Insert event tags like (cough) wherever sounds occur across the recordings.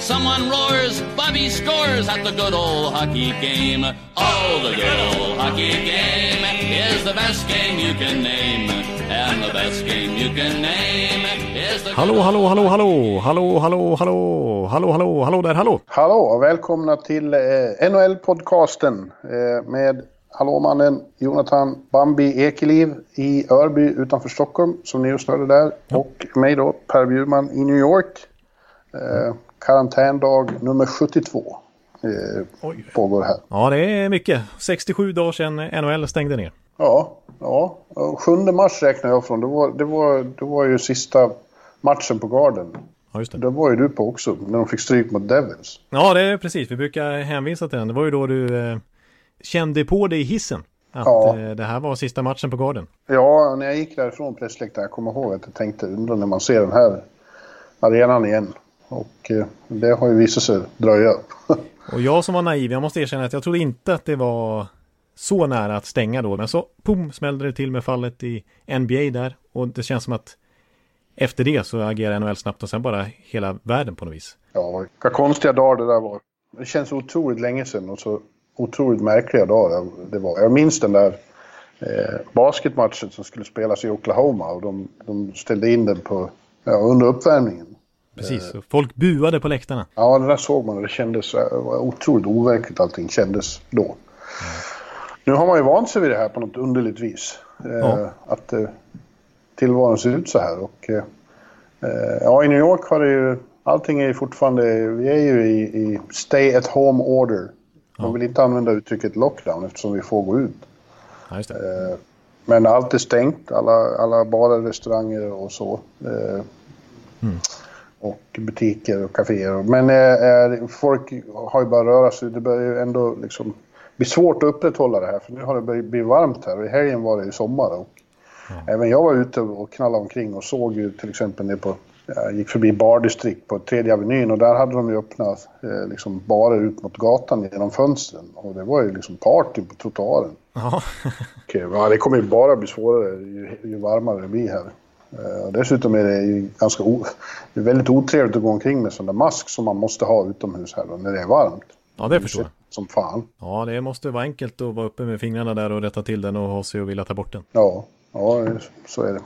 Someone roars, Bobby scores at the good old hockey game. Oh, the good old hockey game is the best game you can name. And the best game you can name is the Hallå, hallå, hallå, hallå, hallå, hallå, hallå, hallå, hallå, hallå där, hallå. Hallå och välkomna till eh, NHL-podcasten eh, med Hallåmannen Jonathan Bambi Ekeliv i Örby utanför Stockholm som ni just hörde där. Och mig då, Per Bjurman i New York. Eh, karantändag nummer 72 eh, pågår här. Ja, det är mycket. 67 dagar sedan NHL stängde ner. Ja, ja. Och 7 mars räknar jag från. Det var, det, var, det var ju sista matchen på Garden. Ja, just det. Det var ju du på också, när de fick stryk mot Devils. Ja, det är precis. Vi brukar hänvisa till den. Det var ju då du eh, kände på dig i hissen. Att Ja. eh, det här var sista matchen på Garden. Ja, när jag gick därifrån pressläktaren, jag kommer ihåg att jag tänkte, undrar när man ser den här arenan igen. Och eh, det har ju visat sig dröja. (laughs) Och jag som var naiv, jag måste erkänna att jag trodde inte att det var så nära att stänga då. Men så, pum, smällde det till med fallet i NBA där. Och det känns som att efter det så agerar NHL snabbt och sen bara hela världen på något vis. ja, vilka konstiga dagar det där var. Det känns otroligt länge sedan och så otroligt märkliga dagar det var. Jag minns den där eh, basketmatchen som skulle spelas i Oklahoma och de, de ställde in den på, ja, under uppvärmningen. Precis, och folk buade på läktarna. Ja, det där såg man och det kändes eh, otroligt overkligt allting kändes då. Nu har man ju vant sig vid det här på något underligt vis. Eh, Ja. Att eh, tillvaron ser ut så här. Och, eh, eh, ja, i New York har det ju... Allting är ju fortfarande... Vi är ju i, i stay at home order. Man vill inte använda uttrycket lockdown eftersom vi får gå ut. Ja, just det. Eh, Men allt är stängt, alla, alla barer, restauranger och så. Eh, Och butiker och kaféer. Men eh, folk har ju bara röra sig. Det börjar ju ändå liksom bli svårt att upprätthålla det här. För nu har det börjat bli varmt här och i helgen var det ju sommar. Och Även jag var ute och knallade omkring och såg ju till exempel ner på jag gick förbi bardistrikt på tredje avenyn och där hade de ju öppnat eh, liksom barer ut mot gatan genom fönstren. Och det var ju liksom party på trottoaren. Ja, Okej, ja, det kommer ju bara bli svårare ju, ju varmare det blir här. Eh, dessutom är det ju ganska o, det är väldigt otrevligt att gå omkring med sån där mask som man måste ha utomhus här då, när det är varmt. ja det förstår jag. Som fan. Ja, det måste vara enkelt att vara uppe med fingrarna där och rätta till den och ha sig och vilja ta bort den. Ja, ja så är det.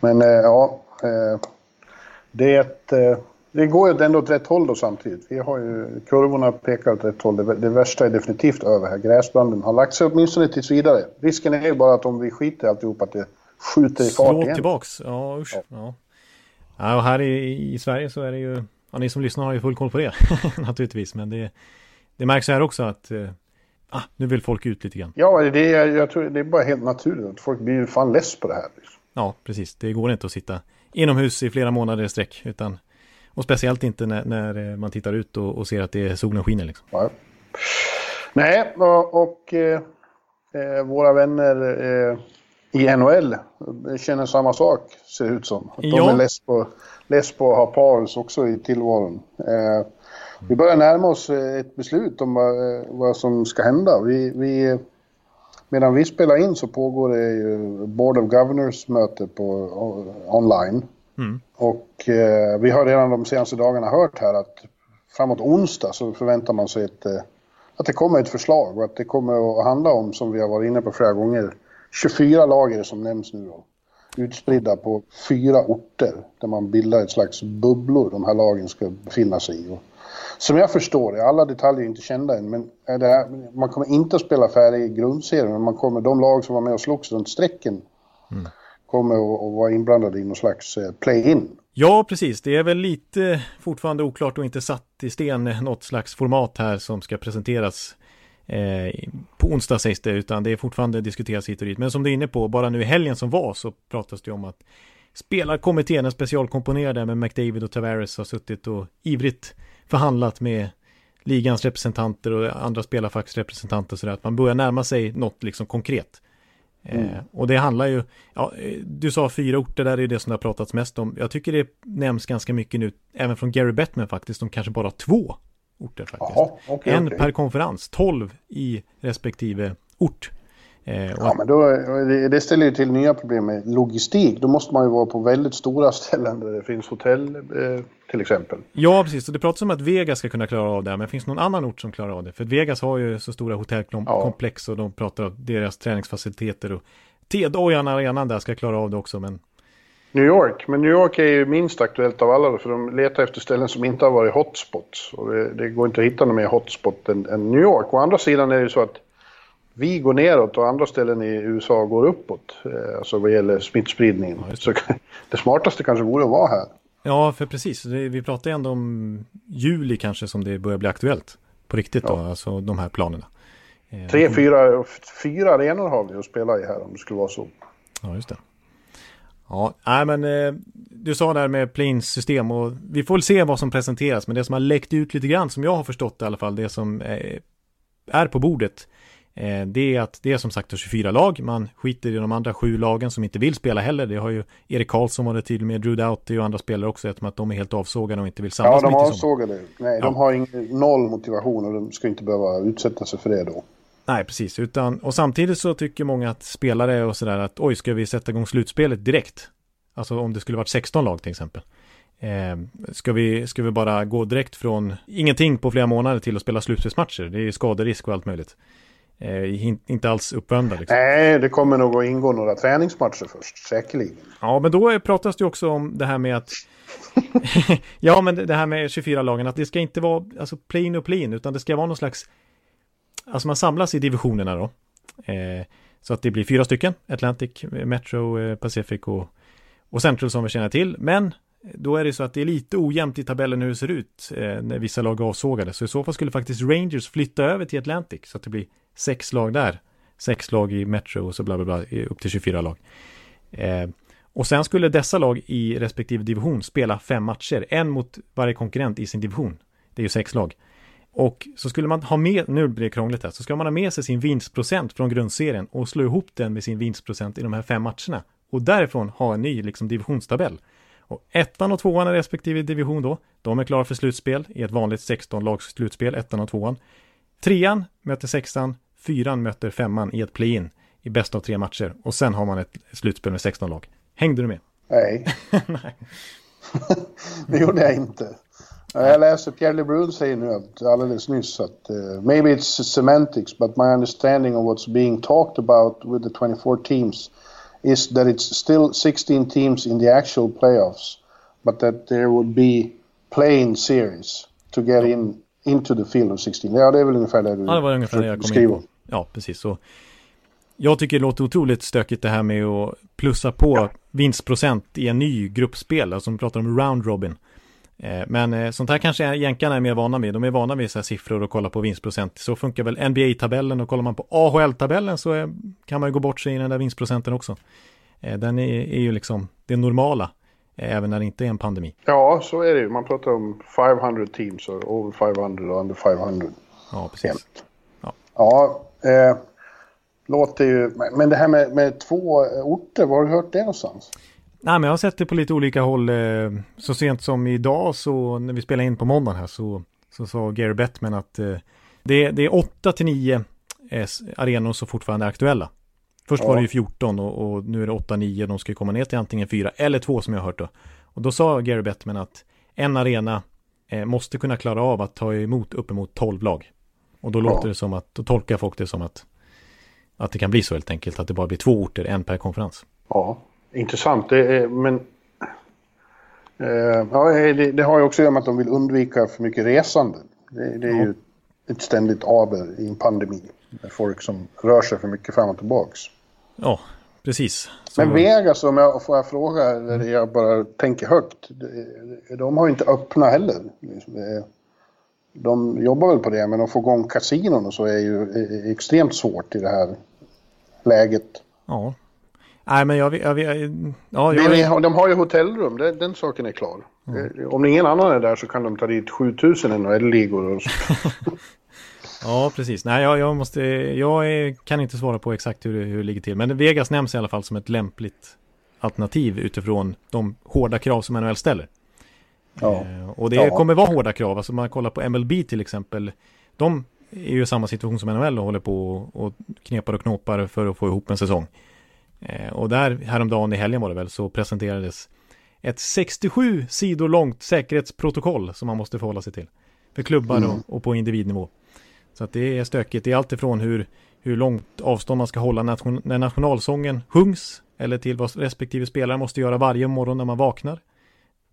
Men eh, ja, eh, det, det går ju ändå åt rätt håll då samtidigt. Vi har ju, kurvorna pekar åt rätt håll. Det, det värsta är definitivt över här. Gräsbranden har lagt sig åtminstone tills vidare. Risken är ju bara att om vi skiter i alltihop att det skjuter i fart Slå igen. tillbaks. Ja, usch. Ja. Ja. och här i, i Sverige så är det ju, ja, ni som lyssnar har ju full koll på det (laughs) naturligtvis. Men det, det märks här också att eh, ah, nu vill folk ut lite grann. Ja, det är, jag tror det är bara helt naturligt. Folk blir ju fan less på det här. liksom. Ja, precis. Det går inte att sitta inomhus i flera månader i sträck. Utan, och speciellt inte när, när eh, man tittar ut och, och ser att det är solen skiner. Liksom. Ja. Nej, och, och eh, eh, våra vänner eh, i NHL känner samma sak, ser det ut som. Att de Ja. är less på, less på att ha paus också i tillvaron. Eh, vi börjar närma oss eh, ett beslut om vad, eh, vad som ska hända. Vi, vi, medan vi spelar in så pågår det ju Board of Governors-möte på o- online. Och eh, vi har redan de senaste dagarna hört här att framåt onsdag så förväntar man sig ett, eh, att det kommer ett förslag och att det kommer att handla om, som vi har varit inne på flera gånger, 24 lager som nämns nu då. Utspridda på fyra orter där man bildar ett slags bubblor de här lagen ska befinna sig i. Och som jag förstår det, alla detaljer är inte kända än, men här, man kommer inte att spela färdig i grundserien, men man kommer, de lag som var med och slogs runt strecken kommer att, att vara inblandade i någon slags eh, play-in. Ja, precis. Det är väl lite fortfarande oklart och inte satt i sten något slags format här som ska presenteras på onsdag sägs det, utan det är fortfarande diskuteras hit och dit. Men som du är inne på, bara nu i helgen som var så pratas det om att spelarkommittén, en specialkomponerade med McDavid och Tavares har suttit och ivrigt förhandlat med ligans representanter och andra spelarfacksrepresentanter så där, att man börjar närma sig något liksom konkret. Mm. Eh, och det handlar ju, ja, du sa fyra orter där är det som det har pratats mest om. Jag tycker det nämns ganska mycket nu, även från Gary Bettman faktiskt, om kanske bara två orter faktiskt. Aha, okay, en okay. per konferens, tolv i respektive ort. Eh, ja, men då, det ställer ju till nya problem med logistik. Då måste man ju vara på väldigt stora (laughs) ställen där det finns hotell eh, till exempel. Ja, precis. Och det pratas om att Vegas ska kunna klara av det. Men finns någon annan ort som klarar av det? För Vegas har ju så stora hotellkomplex ja. och de pratar om deras träningsfaciliteter. Och T-Dojan arenan där ska klara av det också. Men New York, men New York är ju minst aktuellt av alla för de letar efter ställen som inte har varit hotspots. Och det, det går inte att hitta någon mer hotspot än, än, New York. Å andra sidan är det ju så att vi går neråt och andra ställen i USA går uppåt. Eh, alltså vad gäller smittspridningen. Ja, så (laughs) det smartaste kanske vore att vara här. Ja, för precis. Vi pratar ändå om juli kanske som det börjar bli aktuellt. På riktigt ja. då, alltså de här planerna. Eh, Tre, fyra, fyra arenor har vi att spela i här om det skulle vara så. Ja, just det. Ja, nej men eh, du sa där med Plains system och vi får väl se vad som presenteras. Men det som har läckt ut lite grann, som jag har förstått i alla fall, det som eh, är på bordet Eh, det är att det är som sagt 24 lag. Man skiter i de andra sju lagen som inte vill spela heller. Det har ju Erik Karlsson varit tydlig med, Drew Doughty och andra spelare också, eftersom att de är helt avsågade och inte vill samlas Ja, de är avsågade. Nej, ja. de har ingen, noll motivation och de ska inte behöva utsätta sig för det då. Nej, precis. Utan, och samtidigt så tycker många att spelare och sådär att oj, ska vi sätta igång slutspelet direkt? Alltså om det skulle varit 16 lag till exempel. Eh, ska, vi, ska vi bara gå direkt från ingenting på flera månader till att spela slutspelsmatcher? Det är ju skaderisk och allt möjligt eh, inte alls uppvärmda. Liksom. Nej, det kommer nog att ingå några träningsmatcher först, säkerligen. Ja, men då pratas det också om det här med att (laughs) ja, men det här med 24 lagen, att det ska inte vara alltså plain och plain, utan det ska vara någon slags, alltså man samlas i divisionerna då. Eh, så att det blir fyra stycken, Atlantic, Metro, eh, Pacific och, och Central som vi känner till. Men då är det så att det är lite ojämnt i tabellen hur det ser ut eh, när vissa lag avsågade. Så i så fall skulle faktiskt Rangers flytta över till Atlantic så att det blir sex lag där. Sex lag i Metro och så bla bla bla upp till 24 lag. Eh, och sen skulle dessa lag i respektive division spela fem matcher, en mot varje konkurrent i sin division. Det är ju sex lag. Och så skulle man ha med, nu blir det krångligt här, så ska man ha med sig sin vinstprocent från grundserien och slå ihop den med sin vinstprocent i de här fem matcherna. Och därifrån ha en ny liksom divisionstabell. Och ettan och tvåan i respektive division då, de är klara för slutspel i ett vanligt 16-lags slutspel, ettan och tvåan. Trean möter sexan, fyran möter femman i ett play-in i bäst av tre matcher och sen har man ett slutspel med 16 lag. Hängde du med? Nej. (laughs) (laughs) Nej. det gjorde jag inte. Jag läser Pierre LeBrun säger nu alldeles nyss att uh, maybe it's semantics but my understanding of what's being talked about with the 24 teams is that it's still 16 teams in the actual playoffs but that there would be playing series to get in into the field of 16. Ja, det är väl ungefär det du ja, det var ungefär det jag kom in på. Ja, precis. Så jag tycker det låter otroligt stökigt det här med att plussa på ja. vinstprocent i en ny gruppspel, alltså de pratar om round robin. Eh, men eh, sånt här kanske jänkarna är mer vana vid. De är vana vid så här siffror och kolla på vinstprocent. Så funkar väl NBA-tabellen och kollar man på AHL-tabellen så är, kan man ju gå bort sig i den där vinstprocenten också. Eh, den är, är ju liksom det normala, även när det inte är en pandemi. Ja, så är det ju. Man pratar om 500 teams, och over 500 och under 500. Ja, precis. Ja, ja eh, låter ju... Men det här med, med två orter, var har du hört det någonstans? Nej, men jag har sett det på lite olika håll. Eh, så sent som idag så när vi spelade in på måndagen här så, så sa Gary Bettman att eh, det, det är 8 till 9 eh, arenor som fortfarande är aktuella. Först ja. var det ju 14 och, och nu är det 8-9. De ska komma ner till antingen 4 eller 2 som jag har hört då. Och då sa Gary Bettman att en arena måste kunna klara av att ta emot uppemot 12 lag. Och då ja. låter det som att, då tolkar folk det som att, att det kan bli så helt enkelt, att det bara blir två orter, en per konferens. Ja, intressant. Det är, men eh, ja, det, det, har ju också att göra med att de vill undvika för mycket resande. Det, det är ja. ju ett ständigt aber i en pandemi. Med folk som rör sig för mycket fram och tillbaks. Ja, precis. Så... Men Vegas, om jag får jag fråga, eller jag bara tänker högt. De har ju inte öppna heller. De jobbar väl på det, men att få igång kasinon och så är ju extremt svårt i det här läget. Ja. Nej, men jag... jag, jag ja, jag... De har ju hotellrum, den, den saken är klar. Mm. Om ingen annan är där så kan de ta dit 7000 NHL-ligor. (laughs) Ja, precis. Nej, jag, jag måste, jag kan inte svara på exakt hur, hur det ligger till. Men Vegas nämns i alla fall som ett lämpligt alternativ utifrån de hårda krav som NHL ställer. Ja. Eh, och det ja. kommer vara hårda krav. Alltså man kollar på MLB till exempel. De är ju i samma situation som NHL och håller på och knepar och knåpar för att få ihop en säsong. Eh, och där häromdagen i helgen var det väl så presenterades ett 67 sidor långt säkerhetsprotokoll som man måste förhålla sig till. För klubbar mm. och, och, på individnivå. Så att det är stökigt. Det är alltifrån hur, hur långt avstånd man ska hålla nation, när nationalsången sjungs eller till vad respektive spelare måste göra varje morgon när man vaknar.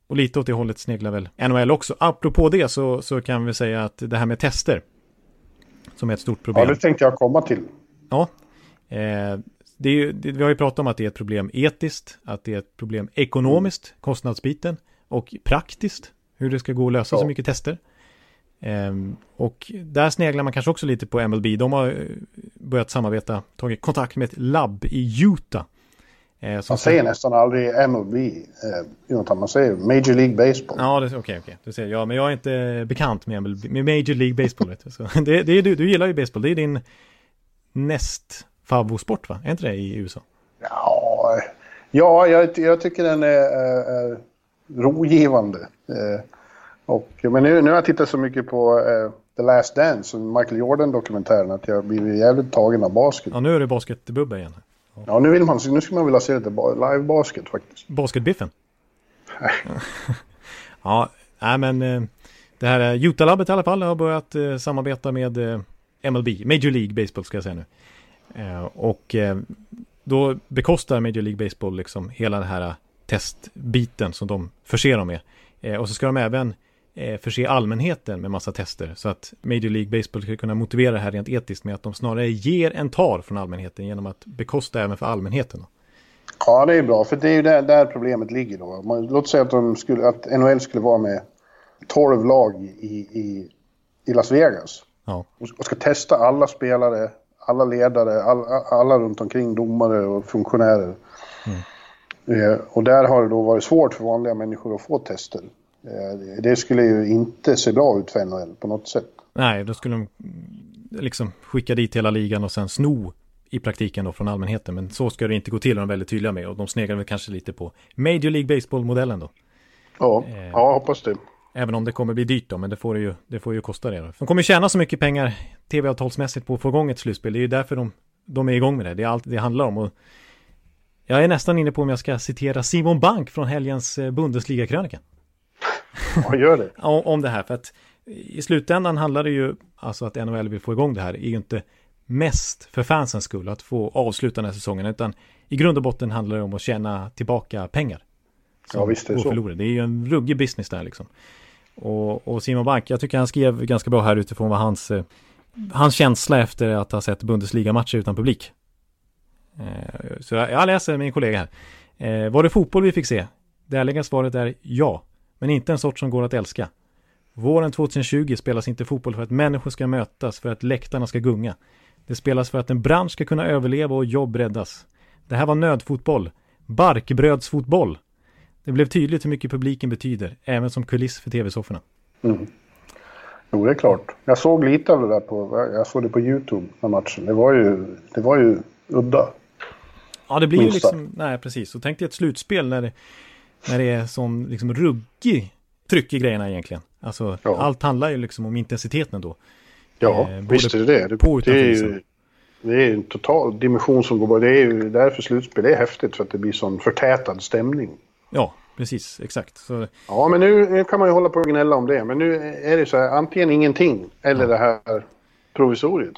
Och lite åt det hållet sneglar väl NHL också. Apropå det så, så kan vi säga att det här med tester som är ett stort problem. Ja, det tänkte jag komma till. Ja, eh, det är, det, vi har ju pratat om att det är ett problem etiskt, att det är ett problem ekonomiskt, mm. kostnadsbiten och praktiskt, hur det ska gå att lösa ja. så mycket tester. Um, och där sneglar man kanske också lite på MLB. De har eh, börjat samarbeta, tagit kontakt med ett labb i Utah. Eh, man säger nästan aldrig MLB, eh, man säger Major League Baseball. Ja, okej, okej. Okay, okay. ja, men jag är inte bekant med, MLB, med Major League Baseball. vet du. Så (laughs) det, det är du, du gillar ju baseball, det är din näst favoritsport va? Är inte det i USA? Ja, ja jag, jag tycker den är, är, är rogivande. Eh, och, men nu, nu har jag tittat så mycket på eh, The Last Dance, Michael Jordan-dokumentären, att jag blivit jävligt tagen av basket. Ja, nu är det basketbubba igen. Ja, ja nu, vill man, nu skulle man vilja se lite live-basket faktiskt. Basketbiffen? (laughs) Ja, nej men eh, det här Utah-labbet i alla fall har börjat samarbeta med MLB, Major League Baseball ska jag säga nu. Eh, och eh, då bekostar Major League Baseball liksom hela den här testbiten som de förser dem med. Eh, och så ska de även förse allmänheten med massa tester så att Major League Baseball ska kunna motivera det här rent etiskt med att de snarare ger en tar från allmänheten genom att bekosta även för allmänheten. Ja, det är bra, för det är ju där, där problemet ligger då. Man, låt säga att, de skulle, att NHL skulle vara med 12 lag i, i, i Las Vegas. Ja. Och ska testa alla spelare alla ledare, all, alla runt omkring, domare och funktionärer. Mm. Eh, och där har det då varit svårt för vanliga människor att få tester. Eh, det skulle ju inte se bra ut för NHL på något sätt. Nej, då skulle de liksom skicka dit hela ligan och sen sno i praktiken då från allmänheten. Men så ska det inte gå till, de är väldigt tydliga med. Och de sneglar väl kanske lite på Major League Baseball-modellen då. Ja, eh, ja, hoppas det. Även om det kommer bli dyrt då, men det får ju, det får ju kosta det. Då. De kommer tjäna så mycket pengar tv-avtalsmässigt på att få igång ett slutspel. Det är ju därför de, de är igång med det. Det är allt det handlar om. Och jag är nästan inne på om jag ska citera Simon Bank från helgens eh, Bundesliga-krönika. (laughs) Ja, gör det. (laughs) om det här, för att i slutändan handlar det ju, alltså att NHL vill få igång det här, är ju inte mest för fansens skull att få avsluta den här säsongen, utan i grund och botten handlar det om att tjäna tillbaka pengar. Ja, visst är det så. Det är ju en ruggig business där liksom. Och, och Simon Bank, jag tycker han skrev ganska bra här utifrån vad hans, eh, hans känsla efter att ha sett Bundesliga-matcher utan publik. Eh, så jag, läser min kollega här. Eh, var det fotboll vi fick se? Det ärliga svaret är ja, men inte en sort som går att älska. Våren 2020 spelas inte fotboll för att människor ska mötas, för att läktarna ska gunga. Det spelas för att en bransch ska kunna överleva och jobb räddas. Det här var nödfotboll. Barkbrödsfotboll. Det blev tydligt hur mycket publiken betyder, även som kuliss för tv-sofforna. Mm. Jo, det är klart. Jag såg lite av det där på, jag såg det på YouTube, den matchen. Det var ju, det var ju udda. Ja, det blir ju liksom, nej precis. Och tänk dig ett slutspel när det, när det är sån liksom ruggig tryck i grejerna egentligen. Alltså, ja. allt handlar ju liksom om intensiteten då. Ja, eh, visst är det det. Det, det är ju det är en total dimension som går bara. Det är ju därför slutspel är häftigt, för att det blir sån förtätad stämning. Ja, precis, exakt. Så... Ja, men nu, kan man ju hålla på och gnälla om det. Men nu är det så här, antingen ingenting eller det här provisoriet.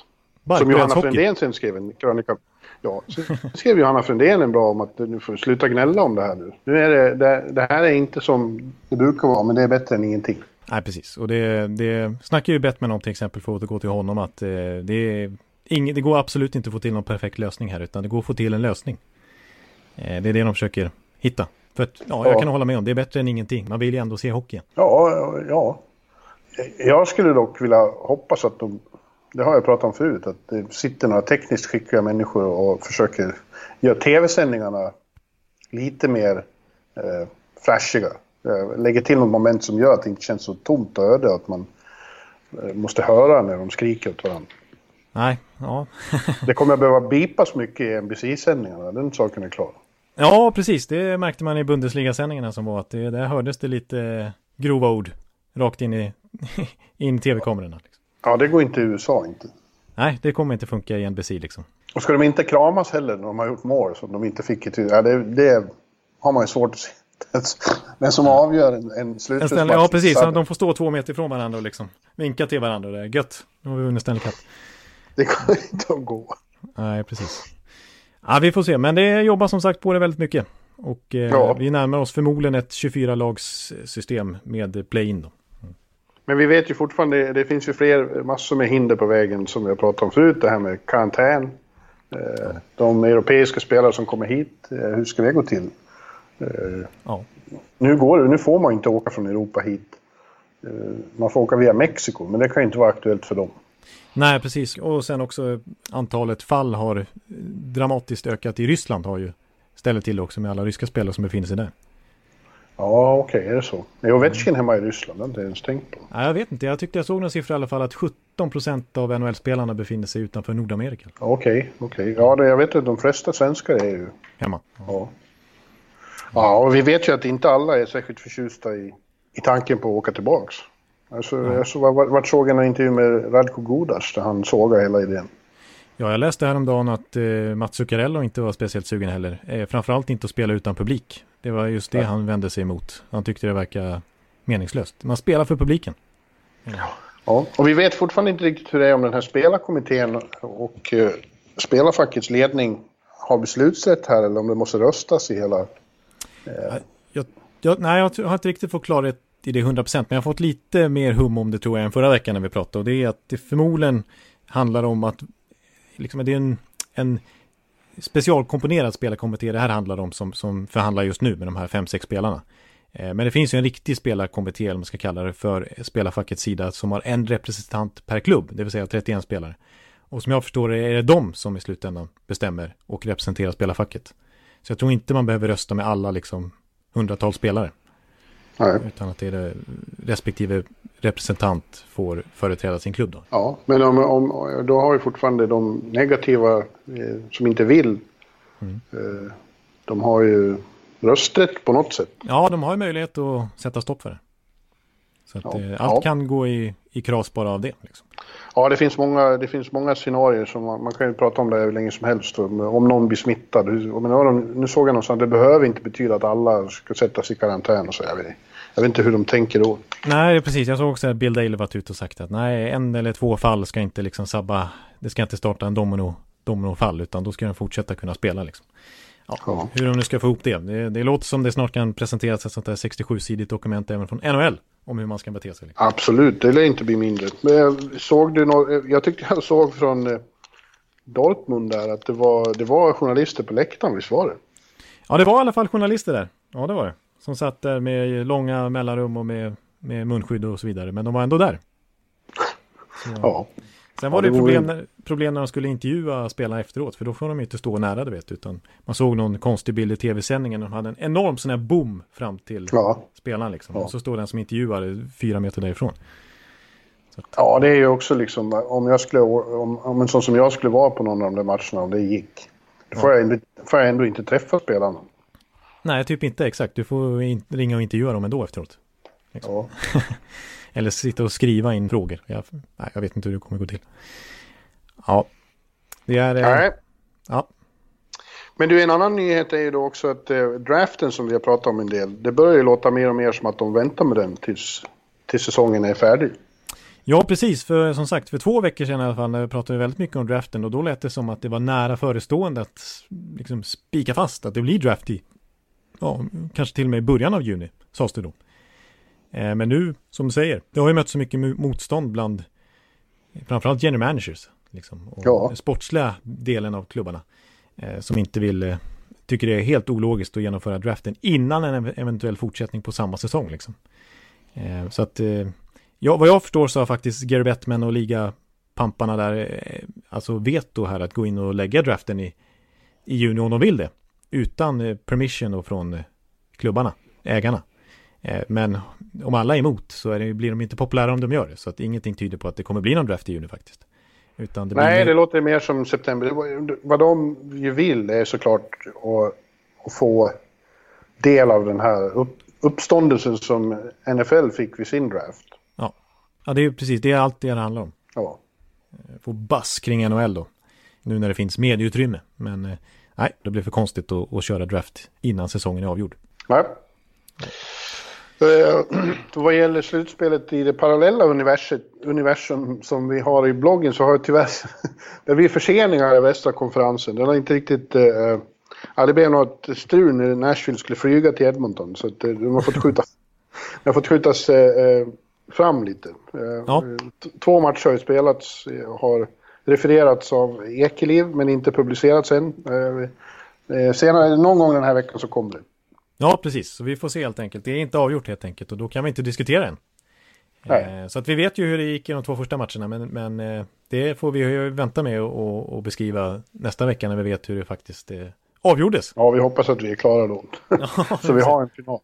Som Johanna Frändén sen skrev en krönika. Ja, så (laughs) skrev Johanna Frändén en bra om att nu får sluta gnälla om det här nu. Nu är det, det, det här är inte som det brukar vara, men det är bättre än ingenting. Nej, precis. Och det, det snackar ju Bettman om till exempel för att återgå till honom att eh, det, ing, det går absolut inte att få till någon perfekt lösning här utan det går att få till en lösning. Eh, det är det de försöker hitta. För att, ja, jag kan hålla med om det är bättre än ingenting. Man vill ju ändå se hockey. Ja, ja. Jag skulle dock vilja hoppas att de, det har jag pratat om förut, att det sitter några tekniskt skickliga människor och försöker göra tv-sändningarna lite mer eh, flashiga. Eh, lägger till något moment som gör att det inte känns så tomt och öde. Att man eh, måste höra när de skriker åt varandra. Nej, ja. (laughs) det kommer att behöva bipas mycket i NBC-sändningarna, den saken är klar. Ja, precis. Det märkte man i Bundesliga-sändningarna som var att det, där hördes det lite grova ord rakt in i (laughs) in tv-kamerorna. Liksom. Ja, det går inte i USA inte. Nej, det kommer inte funka i NBC liksom. Och ska de inte kramas heller när de har gjort mål som de inte fick i tid? Ja, det, det har man ju svårt att se. (laughs) Den som avgör en, en slutspelsmatch. Ja, precis. Så de får stå två meter ifrån varandra och liksom vinka till varandra. Det är gött. Nu har vi vunnit Stanley Cup. Det kommer (laughs) inte att gå. Nej, precis. Ja, vi får se. Men det jobbar som sagt på det väldigt mycket. Och eh, ja. vi närmar oss förmodligen ett 24-lagssystem med play-in. Men vi vet ju fortfarande, det finns ju fler, massor med hinder på vägen som vi har pratat om förut. Det här med karantän. Eh, de europeiska spelare som kommer hit, eh, hur ska det gå till? Eh, ja. Nu, går det, nu får man inte åka från Europa hit. Man får åka via Mexiko, men det kan ju inte vara aktuellt för dem. Nej, precis. Och sen också antalet fall har dramatiskt ökat i Ryssland har ju stället till också med alla ryska spelare som befinner sig där. Ja, okej, okay, är det så? Är Ovechkin hemma i Ryssland? Det har inte ens tänkt på. Nej, jag vet inte. Jag tyckte jag såg någon siffra i alla fall att 17 procent av NHL-spelarna befinner sig utanför Nordamerika. Okej, okay, okej. Okay. Ja, det, jag vet att de flesta svenskar är ju... Hemma. Ja. Ja, och vi vet ju att inte alla är särskilt förtjusta i, i tanken på att åka tillbaks. Alltså, ja. jag så, vart, vart såg en intervju med Radko Gudas där han sågade hela idén. Ja, jag läste häromdagen att eh, Mats Zuccarello inte var speciellt sugen heller. Eh, framförallt inte att spela utan publik. Det var just det ja. han vände sig emot. Han tyckte det verkar meningslöst. Man spelar för publiken. Ja. ja, och vi vet fortfarande inte riktigt hur det är om den här spelarkommittén och eh, spelarfackets ledning har beslutsrätt här eller om det måste röstas i hela... Eh... Jag, jag, nej, jag har inte riktigt fått klarhet i det 100% men jag har fått lite mer hum om det tror jag än förra veckan när vi pratade. Och det är att det förmodligen handlar om att liksom, det är en, en specialkomponerad spelarkommitté det här handlar om som, som förhandlar just nu med de här fem, sex spelarna. Eh, men det finns ju en riktig spelarkommitté, eller man ska kalla det, för spelarfackets sida som har en representant per klubb, det vill säga 31 spelare. Och som jag förstår det är det de som i slutändan bestämmer och representerar spelarfacket. Så jag tror inte man behöver rösta med alla liksom hundratals spelare. Nej. Utan att det är det respektive representant får företräda sin klubb då. Ja, men om, om, då har vi fortfarande de negativa eh, som inte vill. Mm. Eh, de har ju rösträtt på något sätt. Ja, de har ju möjlighet att sätta stopp för det. Så att, ja. eh, allt ja. kan gå i, i kras bara av det. Liksom. Ja, det finns många, det finns många scenarier som man, man kan ju prata om det hur länge som helst. Om, om någon blir smittad. Men, nu såg jag någonstans att det behöver inte betyda att alla ska sättas i karantän och så. Jag vet, jag vet inte hur de tänker då. Nej, precis. Jag såg också att Bill Daley varit ute och sagt att nej, en eller två fall ska inte liksom sabba. Det ska inte starta en domino, dominofall, utan då ska den fortsätta kunna spela liksom. Ja, ja. Hur de nu ska få ihop det. det. Det låter som det snart kan presenteras ett sånt där 67-sidigt dokument även från NHL om hur man ska bete sig. Liksom. Absolut, det lär inte bli mindre. Men såg du något, jag tyckte jag såg från eh, Dortmund där att det var, det var journalister på läktaren, visst var det? Ja, det var i alla fall journalister där. Ja, det var det. Som satt där med långa mellanrum och med, med munskydd och så vidare. Men de var ändå där. Så. Ja. Sen var ja, det, det problem, när, problem när de skulle intervjua spelarna efteråt. För då får de inte stå nära, du vet. Utan man såg någon konstig bild i tv-sändningen. De hade en enorm sån här boom fram till ja. spelaren liksom. Ja. Och så står den som intervjuar fyra meter därifrån. Att... Ja, det är ju också liksom. Om, jag skulle, om, om en sån som jag skulle vara på någon av de där matcherna, om det gick. Då får, jag, ändå, får jag ändå inte träffa spelarna. Nej, typ inte exakt. Du får in, ringa och intervjua dem ändå efteråt. Liksom. Ja. (laughs) Eller sitta och skriva in frågor. Jag, nej, jag vet inte hur det kommer gå till. Ja, det är... Eh, nej. Ja. Men du, en annan nyhet är ju då också att eh, draften som vi har pratat om en del, det börjar ju låta mer och mer som att de väntar med den tills, tills säsongen är färdig. Ja, precis. För som sagt, för två veckor sedan i alla fall, när vi pratade väldigt mycket om draften och då lät det som att det var nära förestående att liksom spika fast att det blir draft i, ja, kanske till och med i början av juni, sades det då. Eh, men nu, som du säger, det har ju mött så mycket motstånd bland framförallt general managers. Liksom, och ja. den sportsliga delen av klubbarna. Eh, som inte vill, eh, tycker det är helt ologiskt att genomföra draften innan en eventuell fortsättning på samma säsong. Liksom. så att, ja, vad jag förstår så har faktiskt Gary Bettman och ligapamparna där, alltså veto här att gå in och lägga draften i, i juni om de vill det. Utan permission då från klubbarna, ägarna. Eh, men om alla är emot så det, blir de inte populära om de gör det. Så att ingenting tyder på att det kommer bli någon draft i juni faktiskt. Det Nej, det låter mer som september. Vad de ju vill är såklart att, att få del av den här upp, uppståndelsen som NFL fick vid sin draft. Ja, ja det är precis det är allt det det handlar om. Ja. Eh, få bass kring NHL då. Nu när det finns medieutrymme. Men eh, nej, det blir för konstigt att, att köra draft innan säsongen är avgjord. Nej. Eh, (clears throat) vad gäller slutspelet i det parallella universum som vi har i bloggen så har det tyvärr (laughs) det blir förseningar i västra konferensen. Den har inte riktigt... Ja, det blev något strul när Nashville skulle flyga till Edmonton så att, eh, de har fått (laughs) skjuta, de har fått skjutas eh, fram lite. Ja. Två matcher har spelats, har refererats av Ekeliv men inte publicerats än. Eh, senare, någon gång den här veckan så kommer det. Ja, precis. Så vi får se helt enkelt. Det är inte avgjort helt enkelt och då kan vi inte diskutera än. Eh, så att vi vet ju hur det gick i de två första matcherna men, men eh, det får vi ju vänta med och, och, beskriva nästa vecka när vi vet hur det faktiskt eh, avgjordes. Ja, vi hoppas att vi är klara då. (laughs) så vi har en final.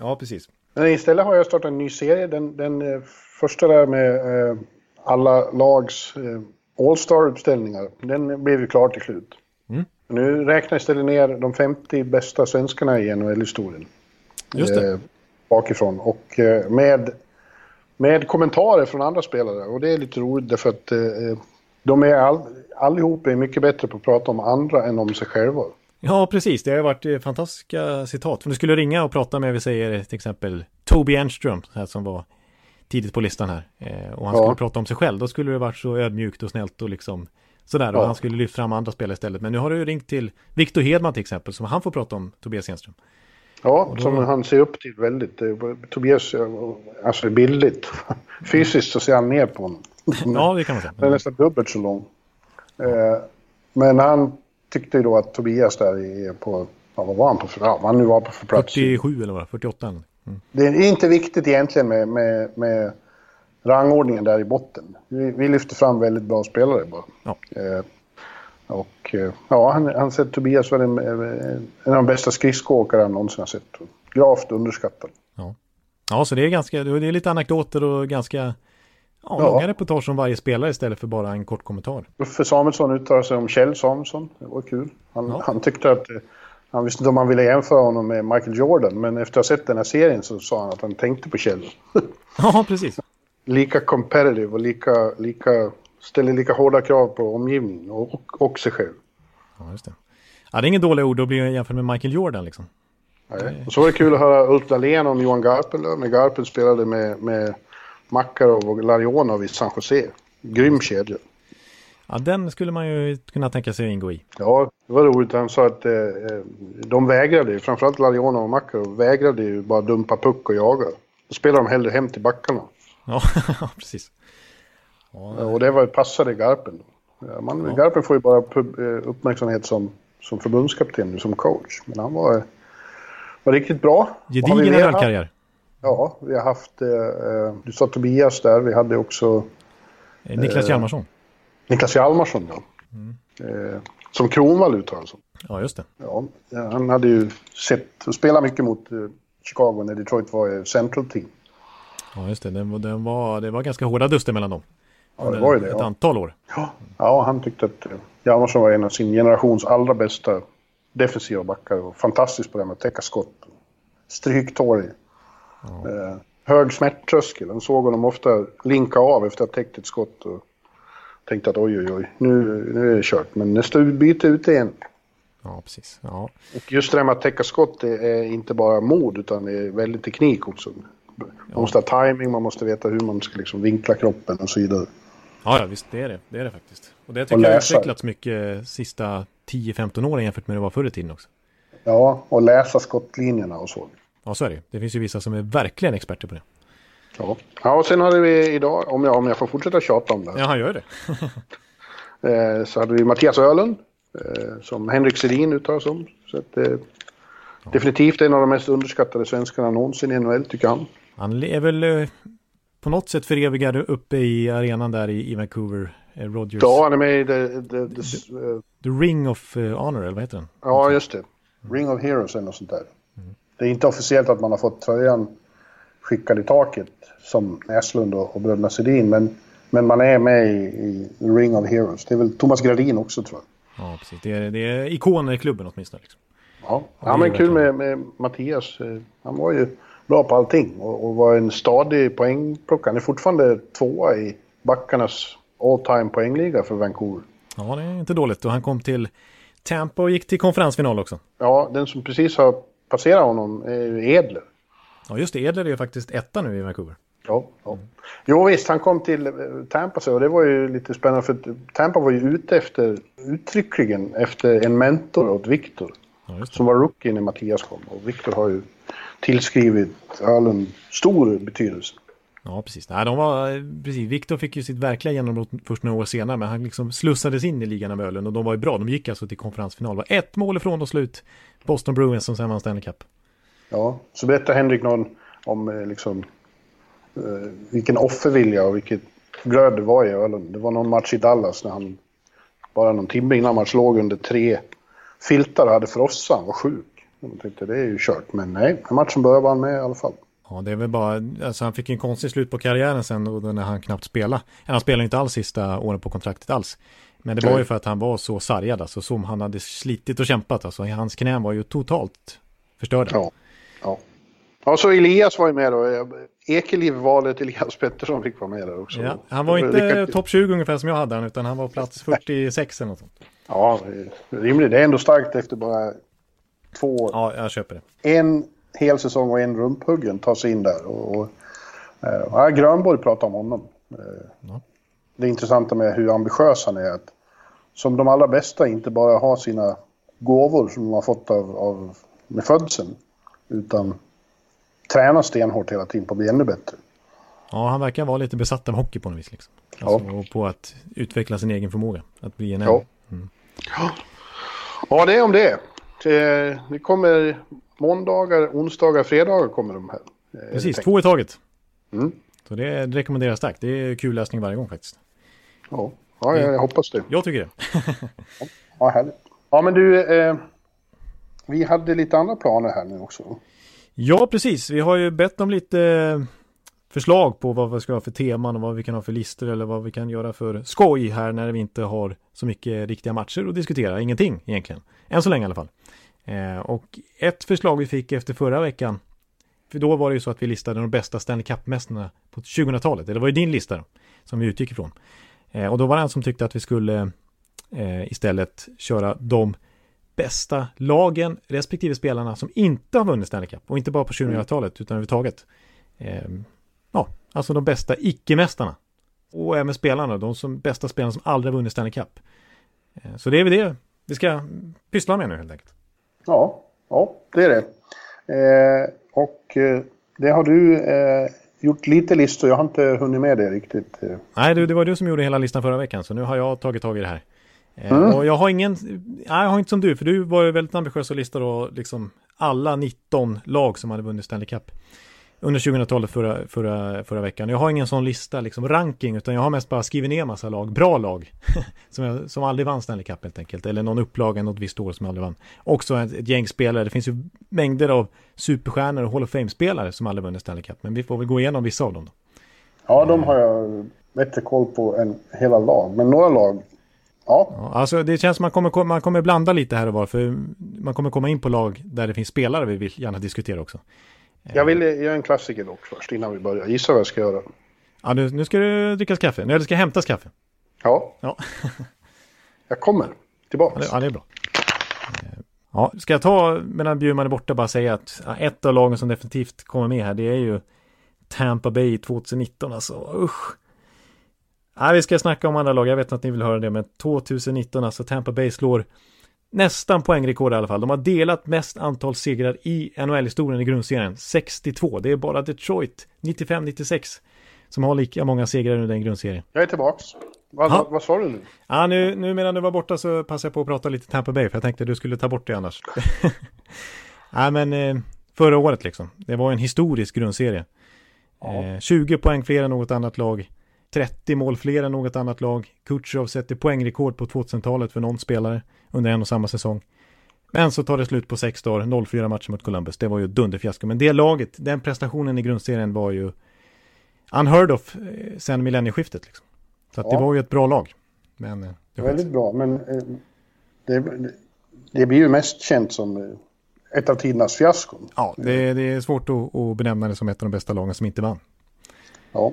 Ja, precis. Men istället har jag startat en ny serie. Den, den första där med eh, alla lags eh, All-star-uppställningar, den blev ju klar till slut. Mm. Nu räknar istället ner de 50 bästa svenskarna i NHL-historien. Just det. Eh, bakifrån. Och eh, med, med kommentarer från andra spelare. Och det är lite roligt därför att eh, de är all, allihop är mycket bättre på att prata om andra än om sig själva. Ja, precis. Det har varit eh, fantastiska citat. Om du skulle ringa och prata med, vi säger till exempel Toby Enström, här som var tidigt på listan här. Eh, och han skulle prata om sig själv. Då skulle det varit så ödmjukt och snällt och liksom Sådär, och han skulle lyfta fram andra spelare istället. Men nu har du ringt till Victor Hedman till exempel, som han får prata om Tobias Enström. Ja, då... som han ser upp till väldigt. Tobias, alltså bildligt. (laughs) Fysiskt så ser han ner på honom. (laughs) ja, det kan man säga. Han är nästan dubbelt så lång. Eh, men han tyckte ju då att Tobias där är på, ja, vad var han på för, ja, han nu var på för plats. 47 eller vad 48 eller? Mm. Det är inte viktigt egentligen med, med, med rangordningen där i botten. Vi, vi lyfter fram väldigt bra spelare bara. Ja. Eh, och eh, ja, han, han sett Tobias var en, en av de bästa skridskoåkare han någonsin har sett. Gravt underskattad. Ja. ja, så det är ganska, det är lite anekdoter och ganska ja, ja. långa reportage om varje spelare istället för bara en kort kommentar. Uffe Samuelsson uttalade sig om Kjell Samuelsson. Det var kul. Han, ja. han tyckte att eh, han visste inte om han ville jämföra honom med Michael Jordan, men efter att ha sett den här serien så sa han att han tänkte på Kjell. (laughs) ja, precis lika competitive och lika, lika, ställer lika hårda krav på omgivningen och, och, och sig själv. Ja, just det. Ja, det är ingen dålig ord att bli jämförd med Michael Jordan liksom. Nej. Och så var det kul att höra Ulf Dahlén om Johan Garpenlöv när Garpen spelade med, med Makarov och Larionov i San Jose. Grym kedja. Ja, den skulle man ju kunna tänka sig att ingå i. Ja, det var roligt. Han sa att eh, eh de vägrade, framförallt Larionov och Makarov, vägrade ju bara dumpa puck och jaga. Då spelade de hellre hem till backarna. Ja, (laughs) precis. Ja, och det var passade Garpen. Man, ja. Garpen får ju bara eh, uppmärksamhet som, som förbundskapten, som coach. Men han var, var riktigt bra. Gedigen NHL-karriär. Ja, vi har haft, eh, eh, du sa Tobias där, vi hade också... Niklas Hjalmarsson. Niklas Hjalmarsson, ja. Mm. Eh, som Kronwall uttalade sig. Ja, just det. Ja, han hade ju sett och spelat mycket mot eh, Chicago när Detroit var central team. Ja, just det. Den, den var, det var ganska hårda duster mellan dem. Ja, det var ju det. Ett ja. antal år. Ja. ja, han tyckte att eh, Hjalmarsson var en av sin generations allra bästa defensiva backar. Och fantastisk på det med att täcka skott. Stryktårig. Ja. Eh, hög smärttröskel. Han såg honom ofta linka av efter att ha täckt ett skott. Och tänkte att oj, oj, oj, nu, nu är det kört. Men nästa byte ut igen. Ja, precis. Ja. Och just det där med att täcka skott det är inte bara mod utan det är väldigt teknik också. Man ja. måste ha timing, man måste veta hur man ska liksom vinkla kroppen och så vidare. Ja, ja visst det är det. Det är det faktiskt. Och det tycker och jag har utvecklats mycket sista 10-15 åren jämfört med det var förr i tiden också. Ja, och läsa skottlinjerna och så. Ja, så är det. Det finns ju vissa som är verkligen experter på det. Ja, ja och sen hade vi idag, om jag, om jag får fortsätta tjata om det. Ja, han gör det. (laughs) Eh, så hade vi Mattias Öhlund, eh, som Henrik Sedin uttalas om. Så att, eh, ja. Definitivt en av de mest underskattade svenskarna någonsin i NHL, tycker han. Han är väl eh, på något sätt förevigad uppe i arenan där i, i Vancouver. Eh, Rogers. Ja, han är med i the, the, the, the, uh, the Ring of Honor, eller vad heter den? Ja, just det. Ring of Heroes eller något sånt där. Mm. Det är inte officiellt att man har fått tröjan skickad i taket som Näslund och, och bröderna Sedin. Men, men man är med i, i Ring of Heroes. Det är väl Thomas Gradin också tror jag. Ja, precis. Det är, det är ikoner i klubben åtminstone. Liksom. Ja, ja men kul med, med Mattias. Eh, han var ju bra på allting och, och var en stadig poängplockare. Han är fortfarande tvåa i backarnas all time poängliga för Vancouver. Ja, det är inte dåligt. Och han kom till Tampa och gick till konferensfinal också. Ja, den som precis har passerat honom är Edler. Ja, just det. Edler är ju faktiskt etta nu i Vancouver. Ja, ja. Jo visst, han kom till eh, Tampa så och det var ju lite spännande för Tampa var ju ute efter, uttryckligen efter en mentor åt Viktor. Ja, som var rookie när Mattias kom och Viktor har ju tillskrivit Ölen stor betydelse. Ja, precis. Nej, de var, precis. Viktor fick ju sitt verkliga genombrott först några år senare, men han liksom slussades in i ligan av Ölen och de var ju bra. De gick alltså till konferensfinal. var ett mål ifrån och slut. Boston Bruins som sen vann Stanley Cup. Ja, så berättar Henrik någon om eh, liksom eh, vilken offervilja och vilket glöd det var i Ölen. Det var någon match i Dallas när han bara någon timme innan match låg under tre filtar och hade frossa. Han var sjuk. Jag tänkte det är ju kört, men nej, matchen började han med i alla fall. Ja, det är väl bara, alltså han fick en konstig slut på karriären sen och när han knappt spelade. Han spelade inte alls sista åren på kontraktet alls. Men det var ju för att han var så sargad, alltså som han hade slitit och kämpat. Alltså hans knän var ju totalt förstörda. Ja, ja. Ja, så Elias var ju med då. Ekeliv-valet Elias Pettersson fick vara med där också. Ja, han var inte topp 20 ungefär som jag hade han, utan han var plats 46 eller något sånt. Ja, rimligt. Det är ändå starkt efter bara två... Ja, jag köper det. En hel säsong och en rumphuggen tar sig in där. Och, och, eh, ja, Grönborg pratar om honom. Eh, ja. Det intressanta med hur ambitiös han är att som de allra bästa inte bara har sina gåvor som de har fått av, av med födseln utan tränar stenhårt hela tiden på att bli ännu bättre. Ja, han verkar vara lite besatt av hockey på något vis. Liksom. Alltså, ja. Och på att utveckla sin egen förmåga. Att bli en ja. Mm. ja, det är om det. Det kommer måndagar, onsdagar, fredagar kommer de här. Eh, Precis, två i taget. Mm. Så det rekommenderas starkt. Det är kul läsning varje gång faktiskt. Ja, ja jag, jag hoppas det. Jag tycker det. (laughs) ja, härligt. Ja, men du, eh, vi hade lite andra planer här nu också. Ja, precis. Vi har ju bett om lite eh, förslag på vad vi ska ha för teman och vad vi kan ha för listor eller vad vi kan göra för skoj här när vi inte har så mycket riktiga matcher att diskutera. Ingenting egentligen. Än så länge i alla fall. Eh, och ett förslag vi fick efter förra veckan, för då var det ju så att vi listade de bästa Stanley Cup-mästarna på 2000-talet, eller det var ju din lista som vi utgick ifrån. Eh, och då var det en som tyckte att vi skulle istället köra de bästa lagen respektive spelarna som inte har vunnit Stanley Cup och inte bara på 2000-talet utan överhuvudtaget. Eh, ja, alltså de bästa icke-mästarna. Och även spelarna, de som, bästa spelarna som aldrig har vunnit Stanley Cup. Eh, så det är väl det vi ska pyssla med nu helt enkelt. Ja, ja det är det. Eh, och det har du eh, gjort lite listor. Jag har inte hunnit med det riktigt. Eh. Nej, du, det var du som gjorde hela listan förra veckan. Så nu har jag tagit tag i det här. Eh, mm. Och jag har ingen, nej, jag har inte som du, för du var ju väldigt ambitiös och listade då liksom alla 19 lag som hade vunnit Stanley Cup under 2000-talet förra, förra, förra veckan. Jag har ingen sån lista, liksom ranking, utan jag har mest bara skrivit ner massa lag, bra lag, (laughs) som, jag, som aldrig vann Stanley Cup helt enkelt, eller någon upplaga något visst år som aldrig vann. Också ett, ett gäng spelare, det finns ju mängder av superstjärnor och Hall of Fame-spelare som aldrig vunnit Stanley Cup, men vi får väl gå igenom vissa av dem då. Ja, de har jag bättre koll på än hela lag, men några lag Ja. ja. Alltså det känns som man kommer, man kommer blanda lite här och var, för man kommer komma in på lag där det finns spelare vi vill gärna diskutera också. Jag vill göra en klassiker dock först innan vi börjar. Gissa vad jag ska göra. Ja, nu, nu ska det drickas kaffe. Nu ska hämtas kaffe. Ja. ja. (laughs) jag kommer tillbaka. Ja, det är bra. Ja, ska jag ta medan Bjurman är borta bara säga att ett av lagen som definitivt kommer med här det är ju Tampa Bay 2019 alltså. Usch. Ja, vi ska snacka om andra lag. Jag vet att ni vill höra det, men 2019 alltså Tampa Bay slår nästan poängrekord i alla fall. De har delat mest antal segrar i NHL-historien i grundserien. 62. Det är bara Detroit 95-96 som har lika många segrar under den grundserien. Jag är tillbaks. Vad, vad, vad sa du nu? Ja, nu, nu medan du var borta så passade jag på att prata lite Tampa Bay för jag tänkte att du skulle ta bort det annars. (laughs) Nej, men eh, förra året liksom. Det var en historisk grundserie. Ja. Eh, 20 poäng fler än något annat lag. 30 mål fler än något annat lag. Kutjerov sätter poängrekord på 2000-talet för någon spelare under en och samma säsong. Men så tar det slut på sex dagar, 0-4 matcher mot Columbus. Det var ju dunderfiasko. Men det laget, den prestationen i grundserien var ju unheard of eh, sen millennieskiftet. Liksom. Så att ja. det var ju ett bra lag. Men, eh, Väldigt bra, men eh, det, det, blir ju mest känt som ett av tidernas fiaskon. Ja, det, det är svårt att, att benämna det som ett av de bästa lagen som inte vann. Ja.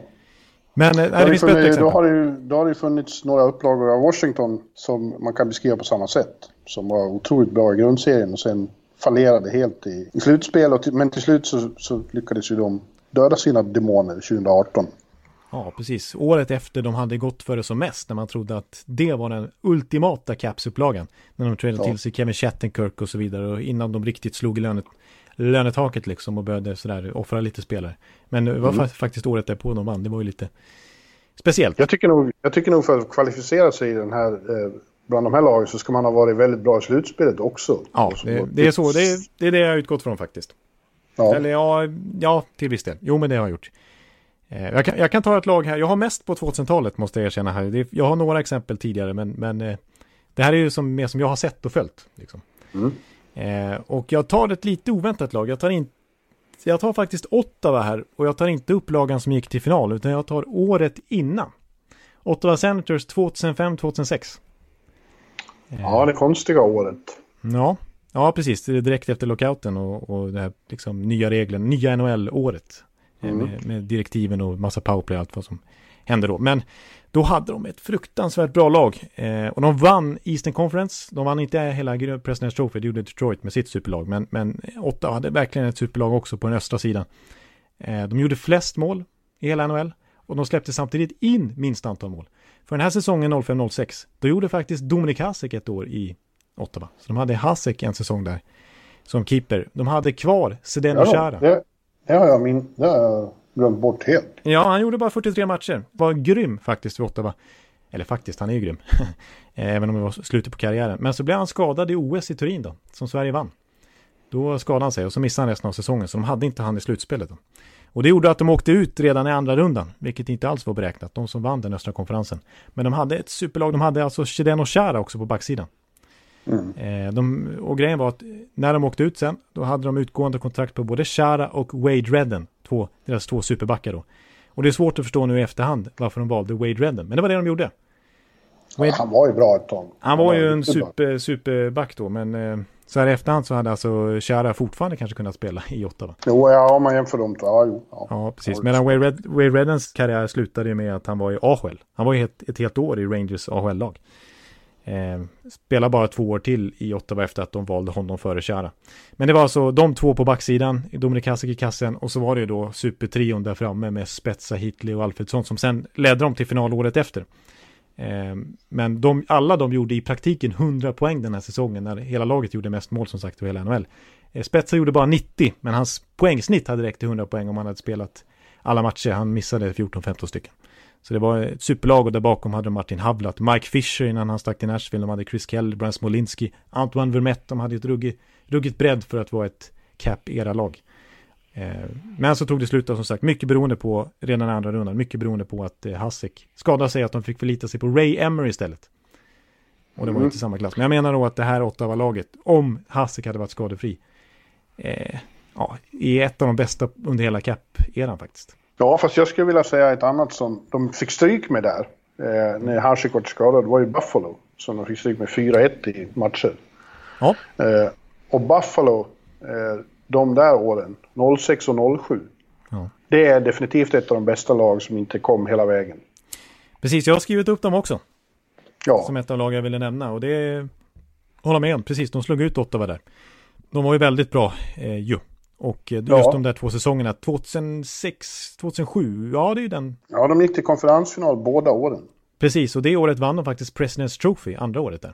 Men är det, det funnits, då, har det då har det funnits några upplagor av Washington som man kan beskriva på samma sätt. Som var otroligt bra i grundserien och sen fallerade helt i, i slutspel. Och men till slut så, så lyckades ju de döda sina demoner 2018. Ja, precis. Året efter de hade gått för det som mest, när man trodde att det var den ultimata capsupplagan. När de trädde ja. till sig Kevin Shattenkirk och så vidare och innan de riktigt slog i lönet, lönetaket liksom och började sådär offra lite spelare. Men det var mm. faktiskt året därpå de vann, det var ju lite speciellt. Jag tycker nog, jag tycker nog för att kvalificera sig i den här, eh, bland de här lagen så ska man ha varit väldigt bra i slutspelet också. Ja, det, det är så, det är, det är det jag har utgått från faktiskt. Ja. Eller ja, ja, till viss del. Jo, men det har jag gjort. Eh, jag kan, jag kan, ta ett lag här, jag har mest på 2000-talet måste jag erkänna här. jag har några exempel tidigare men, men eh, det här är ju som, mer som jag har sett och följt. Liksom. Mm. Eh, och jag tar ett lite oväntat lag. Jag tar, in, jag tar faktiskt Ottawa här och jag tar inte upp lagen som gick till final utan jag tar året innan. Ottawa Senators 2005-2006. Ja, det konstiga året. Ja, ja precis. Det är direkt efter lockouten och, och det här liksom, nya reglerna, nya NHL-året. Mm. Med, med, direktiven och massa powerplay och allt vad som hände då. Men då hade de ett fruktansvärt bra lag. Eh, och de vann Eastern Conference. De vann inte hela President's Trophy, det gjorde Detroit med sitt superlag. Men, men Ottawa hade verkligen ett superlag också på den östra sidan. Eh, de gjorde flest mål i hela NHL. Och de släppte samtidigt in minst antal mål. För den här säsongen 05-06, då gjorde faktiskt Dominik Hasek ett år i Ottawa. Så de hade Hasek en säsong där som keeper. De hade kvar Sedeno Chara. Det, det har jag, min, det har jag glömt bort helt. Ja, han gjorde bara 43 matcher. Var grym faktiskt för Ottawa. Eller faktiskt, han är ju grym. (laughs) Eh, även om det var slutet på karriären. Men så blev han skadad i OS i Turin då, som Sverige vann. Då skadade han sig och så missade han resten av säsongen, så de hade inte han i slutspelet. Då. Och det gjorde att de åkte ut redan i andra rundan, vilket inte alls var beräknat, de som vann den östra konferensen. Men de hade ett superlag, de hade alltså Chedeno Chara också på backsidan. Mm. Eh, de, och grejen var att när de åkte ut sen, då hade de utgående kontrakt på både Chara och Wade Redden, två, deras två superbackar då. Och det är svårt att förstå nu i efterhand varför de valde Wade Redden, men det var det de gjorde. Wade, han var ju bra ett tag. Han, var, var ju en super, superback då, men eh, så här i efterhand så hade alltså Chara fortfarande kanske kunnat spela i Ottawa. Jo, ja, om man jämför dem. Ja, jo, ja. ja precis. Medan Wade, Red, Wade Reddens karriär slutade med att han var i AHL. Han var ju ett, ett helt år i Rangers AHL-lag. Eh, spelar bara två år till i Ottawa efter att de valde honom före Chara. Men det var alltså de två på backsidan, Dominik Hasek i kassen och så var det ju då supertrion där framme med Spetsa, Hitley och Alfredsson som sen ledde dem till final året efter. Eh, men de, alla de gjorde i praktiken 100 poäng den här säsongen när hela laget gjorde mest mål som sagt i hela NHL. Eh, Spetsa gjorde bara 90, men hans poängsnitt hade räckt till 100 poäng om han hade spelat alla matcher. Han missade 14-15 stycken. Så det var ett superlag och där bakom hade de Martin Havlat, Mike Fisher innan han stack till Nashville, de hade Chris Kell, Brian Smolinski, Antoine Vermette, de hade ett ruggigt, ruggigt bredd för att vara ett cap-era-lag. Eh, men så tog det slut som sagt, mycket beroende på, redan andra rundan, mycket beroende på att eh, Hasek skadade sig, att de fick förlita sig på Ray Emery istället. Och det var mm. inte samma klass. Men jag menar nog att det här Ottawa-laget, om Hasek hade varit skadefri, eh, ja, är ett av de bästa under hela cap-eran faktiskt. Ja, fast jag skulle vilja säga ett annat som de fick stryk med där. Eh, när Hasek var skadad var ju Buffalo. Som de fick stryk med 4-1 i matcher. Ja. Eh, och Buffalo, eh, de där åren, 06 och 07. Ja. Det är definitivt ett av de bästa lag som inte kom hela vägen. Precis, jag har skrivit upp dem också. Ja. Som ett av lag jag ville nämna. Och det håller med om, precis. De slog ut Ottawa där. De var ju väldigt bra eh, ju. Och eh, just ja. de där två säsongerna, 2006, 2007, ja det är ju den. Ja, de gick till konferensfinal båda åren. Precis, och det året vann de faktiskt President's Trophy, andra året där.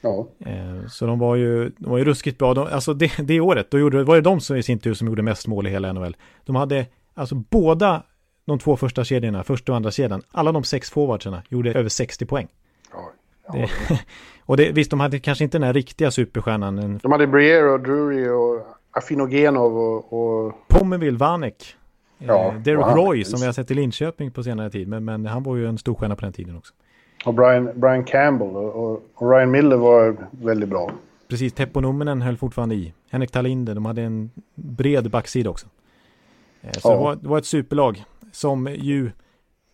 Ja. Eh, så de var ju, de var ju ruskigt bra. De, alltså det, det året, då gjorde, var det de som i sin tur som gjorde mest mål i hela NHL. De hade, alltså båda de två första kedjorna, första och andra kedjan, alla de sex forwardsarna gjorde över 60 poäng. Ja. Det, (laughs) och det, visst, de hade kanske inte den här riktiga superstjärnan. De hade Briere och Drury och Afinogenov och... och... Pomerville, Vanek. Eh, ja, Derek Roy som vi har sett i Linköping på senare tid. Men, men han var ju en stor stjärna på den tiden också. Och Brian, Brian Campbell och, och, Ryan Miller var väldigt bra. precis, Teppo Numminen höll fortfarande i. Henrik Talinde, de hade en bred backsida också. Eh, så ja. det, var, det, var, ett superlag som ju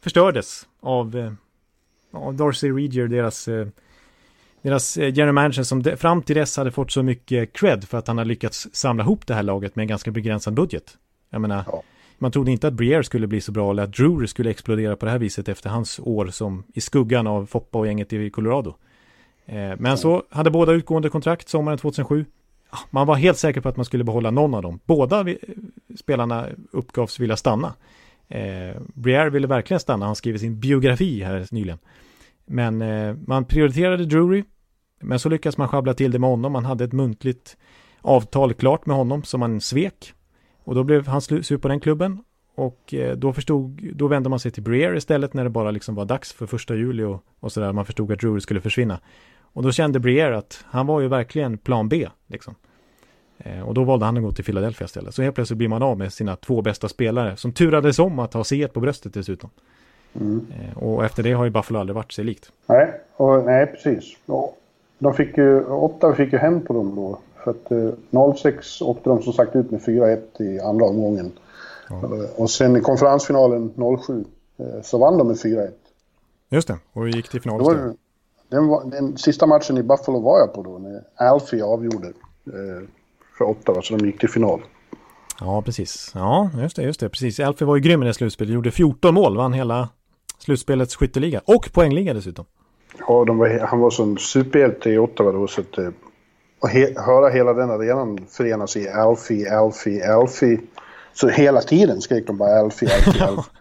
förstördes av, eh, av Darcy Regier, deras, deras general manager som de, fram till dess hade fått så mycket cred för att han hade lyckats samla ihop det här laget med en ganska begränsad budget. Jag menar, ja. man trodde inte att Briere skulle bli så bra eller att Drury skulle explodera på det här viset efter hans år som i skuggan av Foppa och gänget i Colorado. Men så hade båda utgående kontrakt sommaren 2007 man var helt säker på att man skulle behålla någon av dem. Båda spelarna uppgavs vilja stanna. Eh, Briere ville verkligen stanna, han skrev sin biografi här nyligen. Men eh, man prioriterade Drury, men så lyckades man schabbla till det med honom. Man hade ett muntligt avtal klart med honom som man svek. Och då blev han slut på den klubben. Och eh, då förstod, då vände man sig till Briere istället när det bara liksom var dags för första juli och, och sådär. Man förstod att Drury skulle försvinna. Och då kände Briere att han var ju verkligen plan B. Liksom. Eh, och då valde han att gå till Philadelphia istället. Så helt plötsligt blir man av med sina två bästa spelare. Som turades om att ha C1 på bröstet dessutom. Mm. Eh, och efter det har ju Buffalo aldrig varit sig likt. Nej, och, nej precis. Och de fick ju, åtta fick ju hem på dem då. För att eh, 06 åkte de som sagt ut med 4-1 i andra omgången. Ja. Och sen i konferensfinalen 07 eh, så vann de med 4-1. Just det, och gick till final istället. Den, var, den sista matchen i Buffalo var jag på då, när Alfie avgjorde eh, för Ottawa, så de gick till final. Ja, precis. Ja, just det, just det. Precis. Alfie var ju grym i det slutspelet. Gjorde 14 mål, vann hela slutspelets skytteliga. Och poängliga dessutom. Ja, var, han var som superhjälte i Ottawa då, så att... Eh, och he, höra hela den arenan förenas i Alfie, Alfie, Alfie. Så hela tiden skrek de bara Alfie, Alfie, (laughs) Alfie.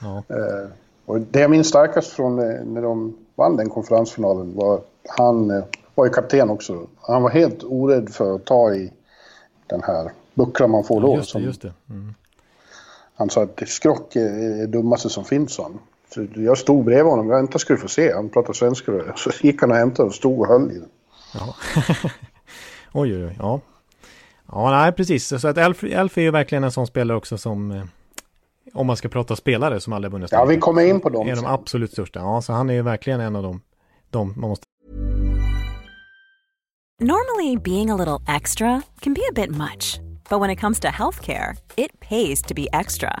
ja. Uh, och det jag minns starkast från uh, när de vann den konferensfinalen var han var ju kapten också. Han var helt orädd för att ta i den här bucklan man får då. Ja, just det, just det. Mm. Han sa att skrock är det dummaste som finns, han. Så jag stod bredvid honom, jag inte skulle få se, han pratade svenska. Så gick han och hämtade och stod och höll i den. Ja. (laughs) oj, oj, oj, ja. Ja, nej, precis. Så att Elf, Elf är ju verkligen en sån spelare också som, eh, om man ska prata spelare som aldrig vunnit. Ja, vi kommer in på dem. Är de absolut största. Ja, så han är ju verkligen en av dem. De man måste Normally, being a little extra can be a bit much, but when it comes to healthcare, it pays to be extra.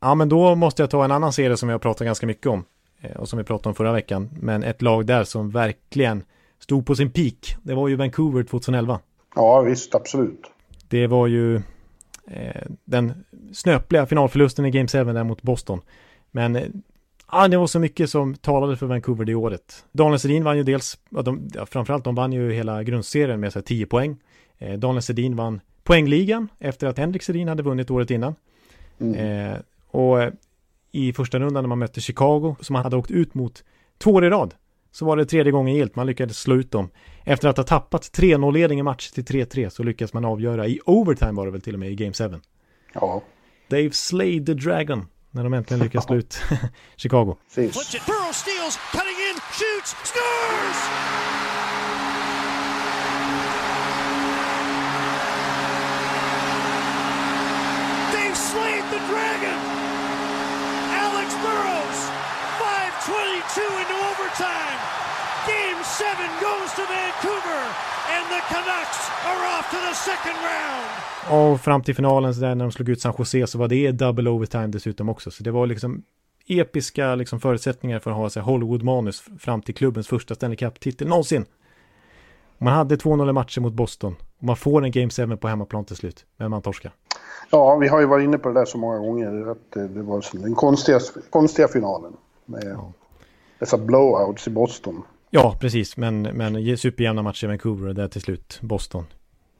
ja, men då måste jag ta en annan serie som jag pratat ganska mycket om. Eh, och som vi pratade om förra veckan. Men ett lag där som verkligen stod på sin peak. Det var ju Vancouver 2011. Ja, visst, absolut. Det var ju eh, den snöpliga finalförlusten i Game 7 där mot Boston. Men eh, det var så mycket som talade för Vancouver det året. Daniel Sedin vann ju dels, ja, de, ja, framförallt de vann ju hela grundserien med så 10 poäng. Eh, Daniel Sedin vann poängligan efter att Henrik Sedin hade vunnit året innan. Mm. Eh, och i första rundan när man mötte Chicago, som man hade åkt ut mot två år i rad, så var det tredje gången gilt. Man lyckades slå ut dem. Efter att ha tappat 3-0-ledning i match till 3-3 så lyckades man avgöra i overtime var det väl till och med i Game 7. Ja. Dave Slade the Dragon när de äntligen lyckas slå ut (laughs) Chicago. Burrow steals, cutting in, shoots, scores! overtime. Game 7 goes to Vancouver and the Canucks are off to the second round. Och fram till finalen så där när de slog ut San Jose så var det double overtime dessutom också. Så det var liksom episka liksom förutsättningar för att ha sig Hollywood-manus fram till klubbens första Stanley Cup-titel någonsin. Man hade 2-0 matcher mot Boston och man får en Game 7 på hemmaplan till slut, men man torskar. Ja, vi har ju varit inne på det där så många gånger att det var den konstiga, konstiga finalen. Med ja dessa blowouts i Boston. Ja, precis. Men, men superjämna matcher i Vancouver där till slut Boston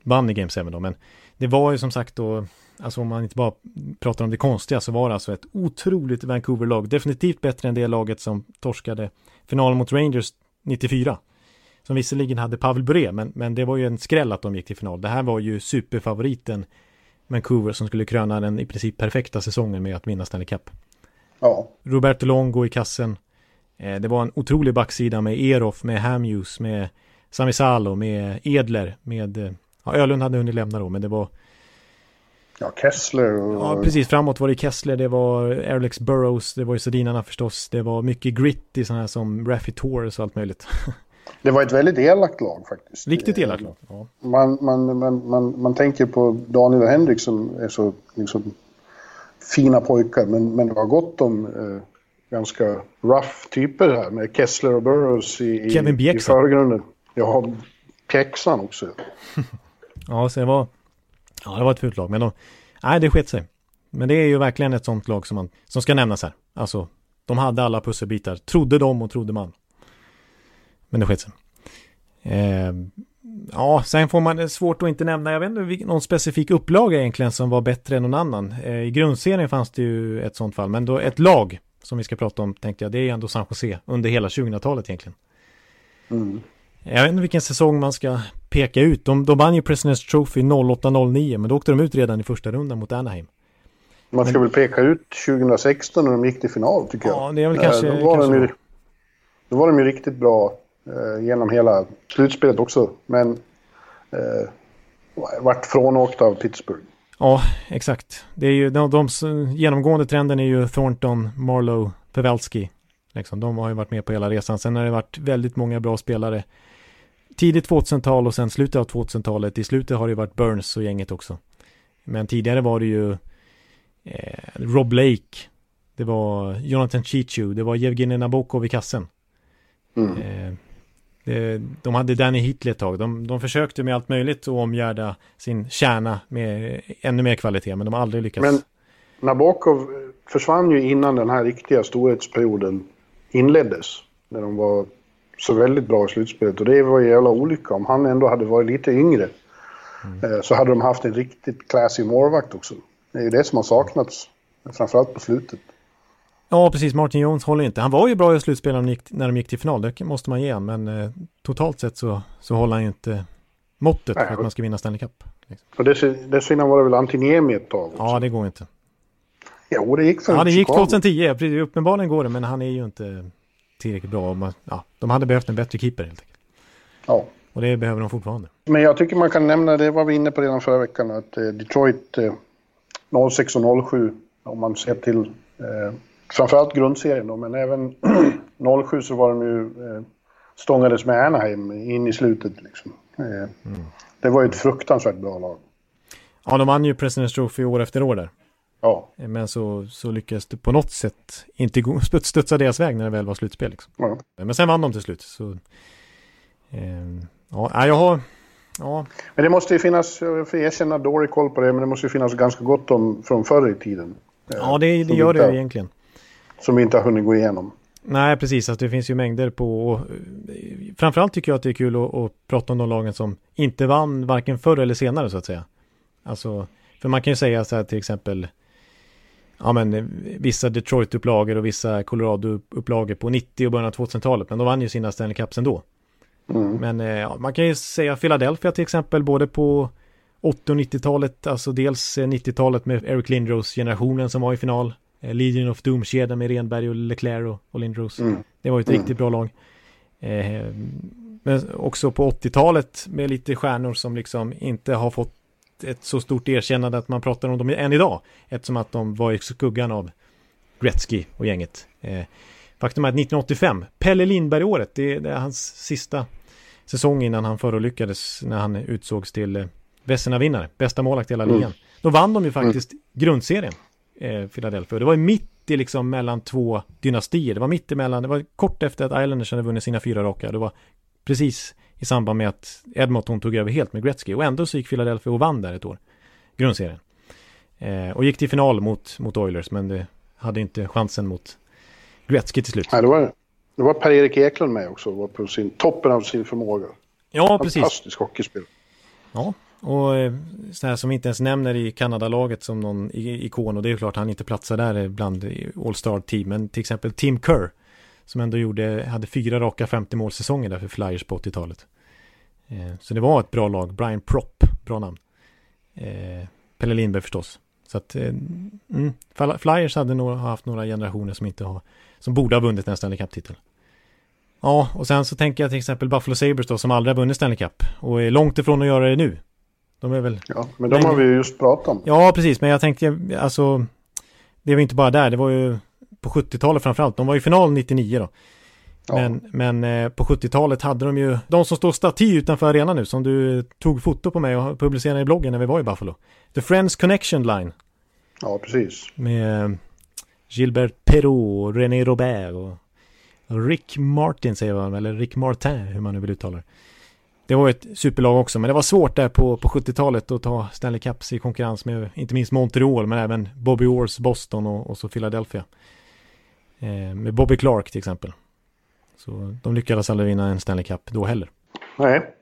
vann i Game 7 då. Men det var ju som sagt då, alltså om man inte bara pratar om det konstiga så var det alltså ett otroligt Vancouver-lag. Definitivt bättre än det laget som torskade finalen mot Rangers 94. som visserligen hade Pavel Bure, men, men det var ju en skräll att de gick till final. Det här var ju superfavoriten Vancouver som skulle kröna den i princip perfekta säsongen med att vinna Stanley Cup. Ja. Roberto Longo i kassen. Eh, det var en otrolig backsida med Erof, med Hamuse, med Sami Salo, med Edler, med... Eh, ja, Ölund hade hunnit lämna då, men det var... Ja, Kessler och... Ja, precis. Framåt var det Kessler, det var Alex Burrows, det var ju Sedinarna förstås. Det var mycket gritty sådana här som Raffy Torres och allt möjligt. (laughs) Det var ett väldigt elakt lag faktiskt. Riktigt elakt lag. Ja. Man, man, man, man, man tänker på Daniel och Henrik som är så liksom, fina pojkar, men, men det var gott om eh, ganska rough typer här med Kessler och Burrows i, Kevin i, i förgrunden. Ja, pjäxan också. (laughs) ja, så det var, ja, det var ett fult lag, men de, nej, det skett sig. Men det är ju verkligen ett sånt lag som, man, som ska nämnas här. Alltså, de hade alla pusselbitar, trodde de och trodde man. Men det skett sig. Eh, ja, sen får man svårt att inte nämna, jag vet inte, någon specifik upplaga egentligen som var bättre än någon annan. Eh, I grundserien fanns det ju ett sånt fall, men då ett lag som vi ska prata om tänkte jag, det är ändå San Jose under hela 2000-talet egentligen. Mm. Jag vet inte vilken säsong man ska peka ut. De, de vann ju President's Trophy 08-09, men då åkte de ut redan i första rundan mot Anaheim. Man ska men... väl peka ut 2016 när de gick till final tycker jag. Ja, det är väl kanske... Då var, kanske... De, ju, då var de ju riktigt bra eh, genom hela slutspelet också. Men eh, vart frånåkta av Pittsburgh. Ja, exakt. Det är ju de, de genomgående trenden är ju Thornton, Marlowe, Pavelski. Liksom, de har ju varit med på hela resan. Sen har det varit väldigt många bra spelare. Tidigt 2000-tal och sen slutet av 2000-talet. I slutet har det varit Burns och gänget också. Men tidigare var det ju eh, Rob Lake. Det var Jonathan Chichu. Det var Evgenij Nabokov i kassen. Mm. Eh, de hade Danny Hitler ett tag. De, de försökte med allt möjligt att omgärda sin kärna med ännu mer kvalitet, men de har aldrig lyckats. Men Nabokov försvann ju innan den här riktiga storhetsperioden inleddes. När de var så väldigt bra i slutspelet. Och det var ju jävla olycka. Om han ändå hade varit lite yngre mm. så hade de haft en riktigt classy målvakt också. Det är ju det som har saknats. Framförallt på slutet. Ja, precis. Martin Jones håller inte. Han var ju bra i slutspelet när, de gick, när de gick till final. Det måste man ge honom. Men eh, totalt sett så, så håller han ju inte måttet Nej, för att man ska vinna Stanley Cup. Liksom. Och dessförinnan var det väl Antiniemi ett tag också? Ja, det går inte. Jo, det gick för Ja, det gick 2010. Uppenbarligen går det, men han är ju inte tillräckligt bra. Man, ja, de hade behövt en bättre keeper helt enkelt. Ja. Och det behöver de fortfarande. Men jag tycker man kan nämna, det var vi inne på redan förra veckan, att eh, Detroit eh, 06 och 07, om man ser till eh, framförallt grundserien då, men även (clears throat) 07 så var de ju eh, stångades med Anaheim in i slutet liksom. Eh, mm. Det var ju ett fruktansvärt bra lag. Ja, de vann ju President's Trophy år efter år där. Ja. Men så, så lyckades det på något sätt inte (laughs) studsa deras väg när det väl var slutspel. Liksom. Ja. Men sen vann de till slut. Så, eh, ja, jag har... Ja. Men det måste ju finnas, jag får erkänna dålig koll på det, men det måste ju finnas ganska gott om från förr i tiden. Ja, det, det gör det ju egentligen. Som vi inte har hunnit gå igenom. Nej, precis. Alltså, det finns ju mängder på... Och, framförallt tycker jag att det är kul att, att prata om de lagen som inte vann varken förr eller senare så att säga. Alltså, för man kan ju säga så här till exempel ja men vissa Detroit-upplagor och vissa Colorado-upplagor på 90 och början av 2000-talet. Men de vann ju sina Stanley Cups ändå. Mm. Men ja, man kan ju säga Philadelphia till exempel, både på 80 och 90-talet, alltså dels 90-talet med Eric Lindros generationen som var i final. Legion of Doom-kedjan med Renberg och Leclerc och, och Lindros. Mm. Det var ju ett mm. riktigt bra lag. Eh, men också på 80-talet med lite stjärnor som liksom inte har fått ett så stort erkännande att man pratar om dem än idag. Eftersom att de var i skuggan av Gretzky och gänget. Eh, faktum är att 1985, Pelle Lindberg-året, det, det, är hans sista säsong innan han förolyckades när han utsågs till eh, Vesina-vinnare, bästa målakt i hela mm. ligan. Då vann de ju faktiskt mm. grundserien, eh, Philadelphia. Det var mitt i liksom mellan två dynastier. Det var mitt emellan, det var kort efter att Islanders hade vunnit sina fyra raka. Det var precis i samband med att Edmonton tog över helt med Gretzky. Och ändå så gick Philadelphia och vann där ett år. Grundserien. Eh, och gick till final mot, mot Oilers, men det hade inte chansen mot Gretzky till slut. Nej, det var, det var Per-Erik Eklund med också, var på sin, toppen av sin förmåga. Ja, precis. Fantastisk hockeyspel. Ja, och eh, så här som vi inte ens nämner i Kanadalaget som någon ikon och det är klart han inte platsar där bland All-Star team men till exempel Tim Kerr Som ändå gjorde, hade fyra raka 50 målsäsonger där för Flyers på 80-talet. Eh, så det var ett bra lag. Brian Propp, bra namn. Eh, Pelle Lindberg förstås. Så att eh, mm, Flyers hade nog haft några generationer som inte har, som borde ha vunnit en Stanley Cup-titel. Ja, och sen så tänker jag till exempel Buffalo Sabres då som aldrig har vunnit Stanley Cup och är långt ifrån att göra det nu. De är väl... Ja, men de har vi ju just pratat om. Ja, precis, men jag tänkte alltså, det var inte bara där, det var ju på 70-talet framförallt. De var i final 99 då. Ja. Men, men eh, på 70-talet hade de ju, de som står staty utanför arenan nu, som du tog foto på mig och publicerade i bloggen när vi var i Buffalo. The Friends Connection Line. Ja, precis. Med eh, Gilbert Perrault, René Robert och Rick Martin säger man, eller Rick Martin, hur man nu vill uttala det. Det var ett superlag också, men det var svårt där på, på 70-talet att ta Stanley Cups i konkurrens med inte minst Montreal, men även Bobby Orrs Boston och, och så Philadelphia. Eh, med Bobby Clark till exempel. Så de lyckades aldrig vinna en Stanley Cup då heller. Nej.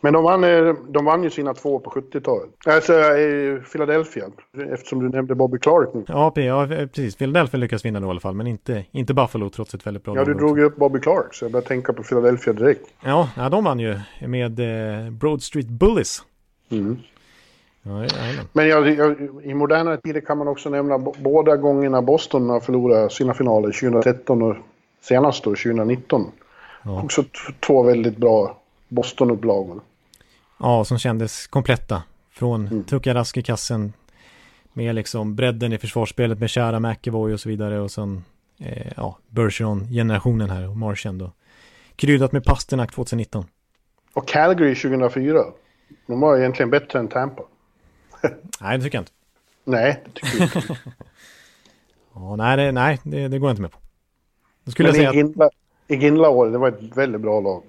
Men de vann, eh, de vann ju sina två på 70-talet. Alltså i Philadelphia, eftersom du nämnde Bobby Clark nu. Ja, ja, precis. Philadelphia lyckas vinna då i alla fall, men inte, inte Buffalo trots ett väldigt bra Ja, du drog ju upp Bobby Clark, så jag började tänka på Philadelphia direkt. Ja, ja de vann ju med eh, Broad Street Bullies. Mm. Ja, men jag, jag, i moderna tider kan man också nämna båda gångerna Boston har förlorat sina finaler, 2013 och senast då 2019. Ja. Också två väldigt bra Boston-upplagor. Ja, som kändes kompletta. Från mm. Tuka Rask i kassen med liksom bredden i försvarsspelet med Kära McEvoy och så vidare och sen eh, ja, Bergeron-generationen här och Marchand då. Kryddat med Pasternak 2019. Och Calgary 2004. De var egentligen bättre än Tampa. (laughs) nej, det tycker jag inte. Nej, det tycker jag inte. (laughs) ja, nej, det, nej det, det går jag inte med på. Då skulle Men jag säga Iginla, att... Iginla år, det var ett väldigt bra lag.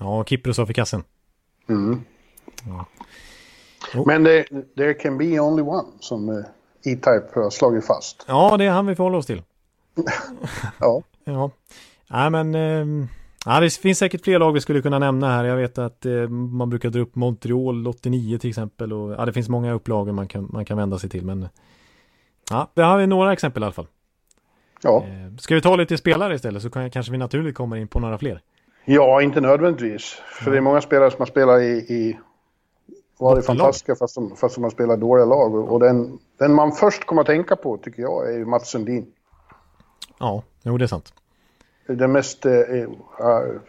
Ja, Kiprosov i kassen. Mm. Ja. Oh. Men det, there can be only one som eh, E-Type har slagit fast. Ja, det är han vi får hålla oss till. (laughs) ja. (laughs) ja. Nej, men... Eh, ja, det finns säkert fler lag vi skulle kunna nämna här. Jag vet att eh, man brukar dra upp Montreal 89 till exempel. Och, ja, det finns många upplagor man kan, man kan vända sig till. Men ja, det har vi några exempel i alla fall. Ja. Eh, ska vi ta lite spelare istället så kan, kanske vi naturligt kommer in på några fler. Ja, inte nödvändigtvis. För ja. det är många spelare som har spelat i, i var det fantastiska fast de, fast de har spelat dåliga lag. Och den, den man först kommer att tänka på tycker jag är Mats Sundin. Ja, jo det är sant. Den mest, eh, uh,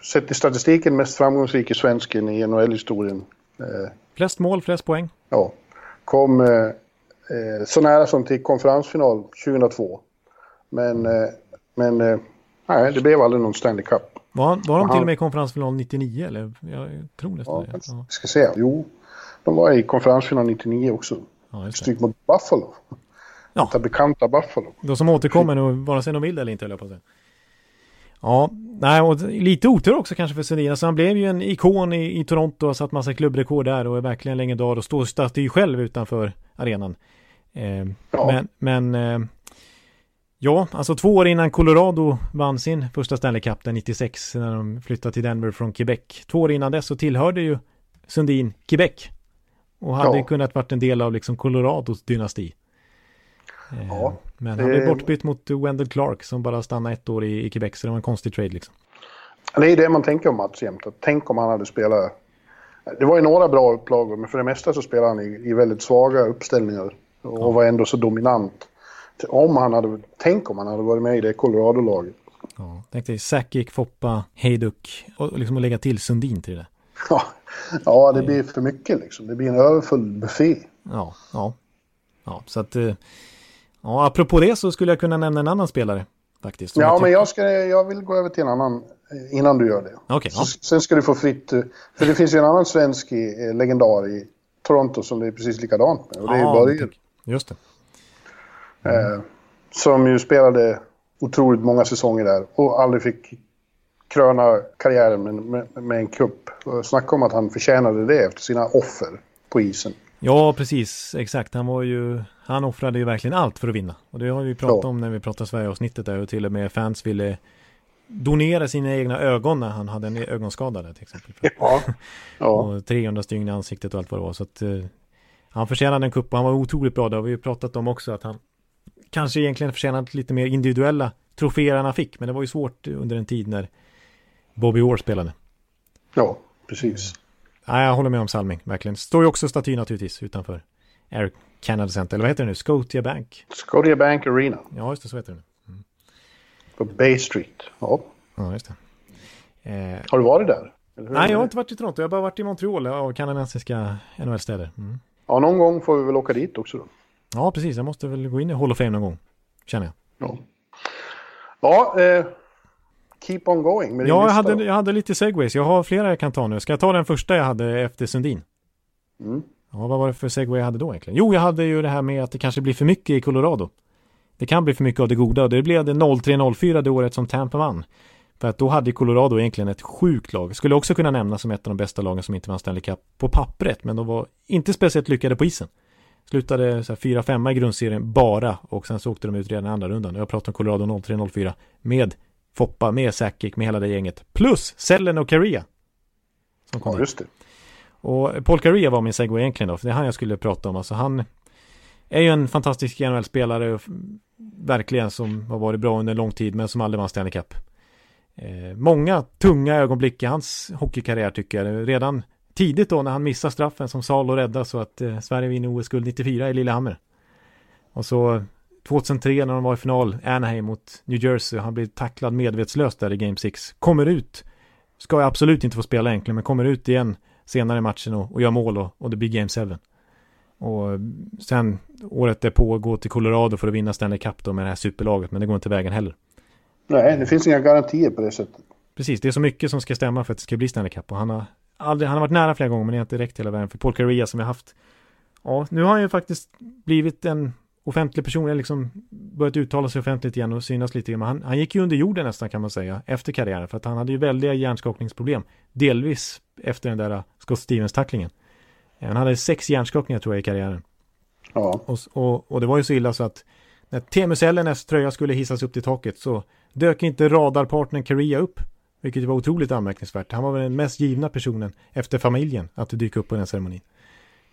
sett i statistiken, mest framgångsrike svensken i NHL-historien. Uh, flest mål, flest poäng. Ja. Kom uh, så nära som till konferensfinal 2002. Men, men nej, det blev aldrig någon Stanley Cup. Var, var de till och med i konferensfinal 99 eller? Jag tror nästan ja, det. Ja. Ska se. Jo, de var i konferensfinal 99 också. Ja, Stryk mot Buffalo. Ja. Det bekanta Buffalo. De som återkommer nu, vare sig de vill eller inte, höll jag på att säga. Ja, nej, och lite otur också kanske för Sundin. Alltså han blev ju en ikon i, i Toronto och satt massa klubbrekord där och är verkligen legendar och står staty själv utanför arenan. Eh, ja. Men, men eh, Ja, alltså två år innan Colorado vann sin första Stanley Cup, den 96, när de flyttade till Denver från Quebec. Två år innan dess så tillhörde ju Sundin Quebec. Och hade ja. kunnat varit en del av liksom Colorados dynasti. Eh, ja, Men han blev bortbytt mot Wendell Clark som bara stannade ett år i, i Quebec, så det var en konstig trade liksom. Det är det man tänker om Mats jämt. Tänk om han hade spelat... Det var ju några bra upplagor, men för det mesta så spelade han i, i väldigt svaga uppställningar. Och ja. var ändå så dominant om han hade, tänk om han hade varit med i det Colorado-laget. Ja, tänk dig Sakic, Foppa, Hejduk och liksom att lägga till Sundin till det. Ja, ja det blir för mycket liksom. Det blir en överfull buffé. Ja, ja. Ja, så att... Eh, ja, apropå det så skulle jag kunna nämna en annan spelare. Faktiskt. Ja, jag men jag, ska, jag vill gå över till en annan eh, innan du gör det. Okay, ja. Sen ska du få fritt... Eh, för det finns ju en annan svensk legendar i Toronto som det är precis likadant med. Och det är ja, Börje. Just det. Mm. Eh, som ju spelade otroligt många säsonger där och aldrig fick kröna karriären med, med, med en kupp. Snacka om att han förtjänade det efter sina offer på isen. Ja, precis. Exakt. Han var ju... Han offrade ju verkligen allt för att vinna. Och det har vi pratat ja. om när vi pratade Sverige-avsnittet där och till och med fans ville donera sina egna ögon när han hade en ögonskada där till exempel. Ja. (laughs) ja. och 300 stygn i ansiktet och allt vad det var. Så att eh, han förtjänade en kupp och han var otroligt bra. Det har vi ju pratat om också att han kanske egentligen förtjänat lite mer individuella troféer han fick. Men det var ju svårt under en tid när Bobby Orr spelade. Ja, precis. Nej, jag håller med om Salming, verkligen. Står ju också staty naturligtvis utanför Air Canada Center, eller vad heter det nu? Scotia Bank. Scotia Bank Arena. Ja, just det, så heter det nu. Mm. På Bay Street. Ja. Ja, just det. Eh, har du varit där? Nej, jag har inte varit i Toronto. Jag har bara varit i Montreal och kanadensiska NHL-städer. Mm. Ja, någon gång får vi väl åka dit också då. Ja, precis. Jag måste väl gå in i Hall of Fame någon gång, känner jag. Ja, ja eh, keep on going med din Ja, jag hade, jag hade lite segways. Jag har flera jag kan ta nu. Ska jag ta den första jag hade efter Sundin? Mm. Ja, vad var det för segway jag hade då egentligen? Jo, jag hade ju det här med att det kanske blir för mycket i Colorado. Det kan bli för mycket av det goda och det blev det 03-04 det året som Tampa vann. För att då hade Colorado egentligen ett sjukt lag. Skulle också kunna nämnas som ett av de bästa lagen som inte vann Stanley Cup på pappret, men de var inte speciellt lyckade på isen. Slutade 4-5 i grundserien bara och sen så åkte de ut redan i andra rundan. Jag pratar om Colorado 03-04 med Foppa, med Sakic, med hela det gänget. Plus Sellen och Caria. Som kom ja, just det. Och Paul Caria var min segway egentligen då, för det är han jag skulle prata om. Alltså han är ju en fantastisk NHL-spelare, verkligen, som har varit bra under lång tid, men som aldrig vann Stanley Cup. Eh, många tunga ögonblick i hans hockeykarriär tycker jag. Redan tidigt då när han missar straffen som Salo räddar så att eh, Sverige vinner OS-guld 94 i Lillehammer. Och så 2003 när de var i final, Anaheim mot New Jersey, han blir tacklad medvetslöst där i Game 6. Kommer ut, ska jag absolut inte få spela egentligen, men kommer ut igen senare i matchen och, och gör mål och, och det blir Game 7. Och sen året därpå gå till Colorado för att vinna Stanley Cup då med det här superlaget, men det går inte vägen heller. Nej, det finns inga garantier på det sättet. Precis, det är så mycket som ska stämma för att det ska bli Stanley Cup och han har aldrig, han har varit nära flera gånger men har inte räckt hela vägen för Paul Carrea som jag haft. Ja, nu har han ju faktiskt blivit en offentlig person, eller liksom börjat uttala sig offentligt igen och synas lite men han, han gick ju under jorden nästan kan man säga efter karriären för att han hade ju väldiga hjärnskakningsproblem. Delvis efter den där Scott Stevens-tacklingen. Han hade sex hjärnskakningar tror jag i karriären. Ja. Och, och, och det var ju så illa så att när Teemu Sellenes tröja skulle hissas upp till taket så dök inte radarpartnern Korea upp. Vilket var otroligt anmärkningsvärt. Han var väl den mest givna personen efter familjen att dyka upp på den ceremonin.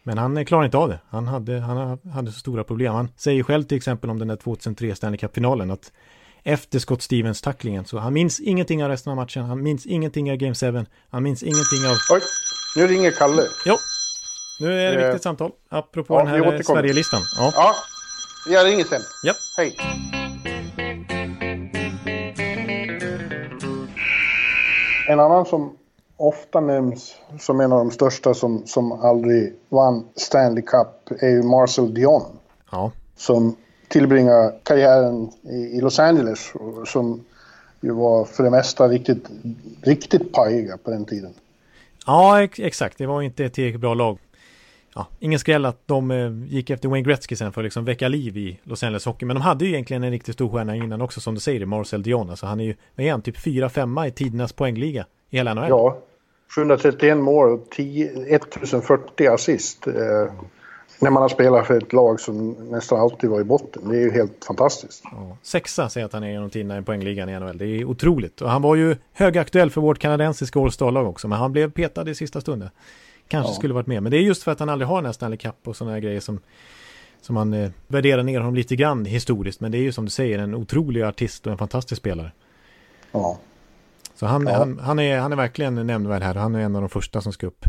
Men han klarade inte av det. Han hade, han hade så stora problem. Han säger själv till exempel om den där 2003 Stanley Cup-finalen att efter Scott Stevens-tacklingen så han minns ingenting av resten av matchen. Han minns ingenting av Game 7. Han minns ingenting av... Oj, nu ringer Kalle. Jo, nu är det eh, viktigt samtal. Apropå ja, den här Sverigelistan. Ja. ja, jag ringer sen. Ja. Hej. En annan som ofta nämns som en av de största som, som aldrig vann Stanley Cup är ju Marcel Dion. Ja. Som tillbringar karriären i, i Los Angeles som ju var för det mesta riktigt, riktigt pajiga på den tiden. Ja, ex exakt. Det var inte ett tillräckligt bra lag ja, ingen skräll att de eh, gick efter Wayne Gretzky sen för att liksom väcka liv i Los Angeles Hockey. Men de hade ju egentligen en riktigt stor stjärna innan också som du säger, Marcel Dion. Alltså han är ju, vad är han, typ 4-5 i tidernas poängliga i hela NHL. Ja, 731 mål och 10, 1040 assist. Eh, när man har spelat för ett lag som nästan alltid var i botten. Det är ju helt fantastiskt. Ja, sexa säger att han är genom tiderna i poängligan i NHL. Det är otroligt. Och han var ju högaktuell för vårt kanadensiska All-Star-lag också. Men han blev petad i sista stunden kanske ja. skulle varit med. Men det är just för att han aldrig har den här Stanley Cup och sådana här grejer som, som man eh, värderar ner honom lite grann historiskt. Men det är ju som du säger en otrolig artist och en fantastisk spelare. Ja. Så han, ja. han, han, är, han är verkligen nämnvärd här. Han är en av de första som ska upp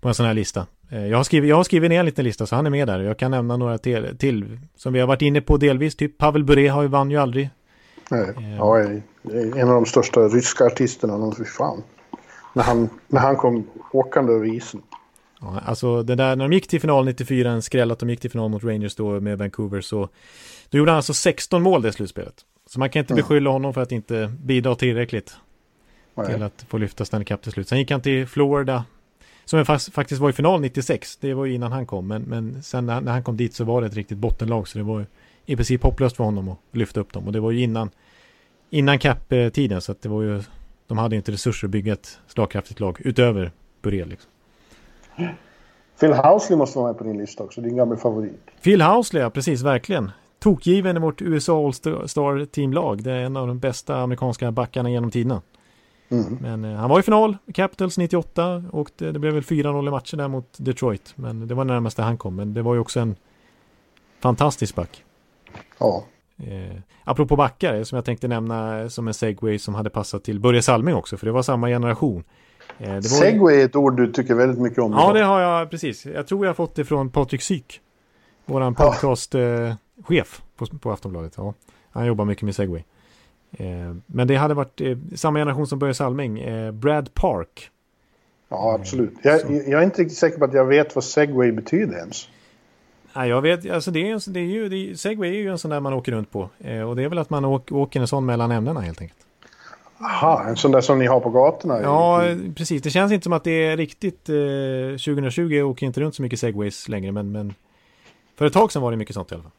på en sån här lista. Eh, jag har, skrivit, jag har skrivit ner en liten lista så han är med där. Jag kan nämna några till, till som vi har varit inne på delvis. Typ Pavel Bure har ju vann ju aldrig. Nej, eh. ja, en av de största ryska artisterna någonsin. Fan när han, när han kom åkande över isen. Ja, alltså det där när de gick till final 94, en skräll att de gick till final mot Rangers då med Vancouver så då gjorde han alltså 16 mål det slutspelet. Så man kan inte mm. beskylla honom för att inte bidra tillräckligt Nej. till att få lyfta Stanley Cup till slut. Sen gick han till Florida som faktiskt var i final 96. Det var ju innan han kom. Men, men sen när, när han kom dit så var det ett riktigt bottenlag. Så det var ju i princip hopplöst för honom att lyfta upp dem. Och det var ju innan, innan cap-tiden. Så att det var ju de hade inte resurser att bygga ett slagkraftigt lag utöver Burel. Liksom. Phil Housley måste vara med på din lista också, din gamla favorit. Phil Housley, ja precis, verkligen. Tokgiven i vårt USA All-Star teamlag. Det är en av de bästa amerikanska backarna genom tiderna. Mm. Men eh, han var i final, Capitals 98 och det, det blev väl 4-0 i matchen där mot Detroit. Men det var närmast där han kom. Men det var ju också en fantastisk back. Ja. Eh, apropå backar, som jag tänkte nämna som en segway som hade passat till Börje Salming också, för det var samma generation. Eh, var... Segway är ett ord du tycker väldigt mycket om. Ja, det har jag precis. Jag tror jag har fått det från Patrik Syk. Våran podcastchef ja. på, på Aftonbladet. Ja, han jobbar mycket med segway. Eh, men det hade varit eh, samma generation som Börje Salming. Eh, Brad Park. Ja, absolut. Jag, jag, är inte riktigt säker på att jag vet vad segway betyder ens. Nej, jag vet, alltså det är, det är ju, det är, segway är ju en sån där man åker runt på. Eh, och det är väl att man åker, åker en sån mellan ämnena helt enkelt. Aha, en sån där som ni har på gatorna? Ja, precis. Det känns inte som att det är riktigt... Eh, 2020 åker inte runt så mycket segways längre, men, men för ett tag sedan var det mycket sånt i alla fall.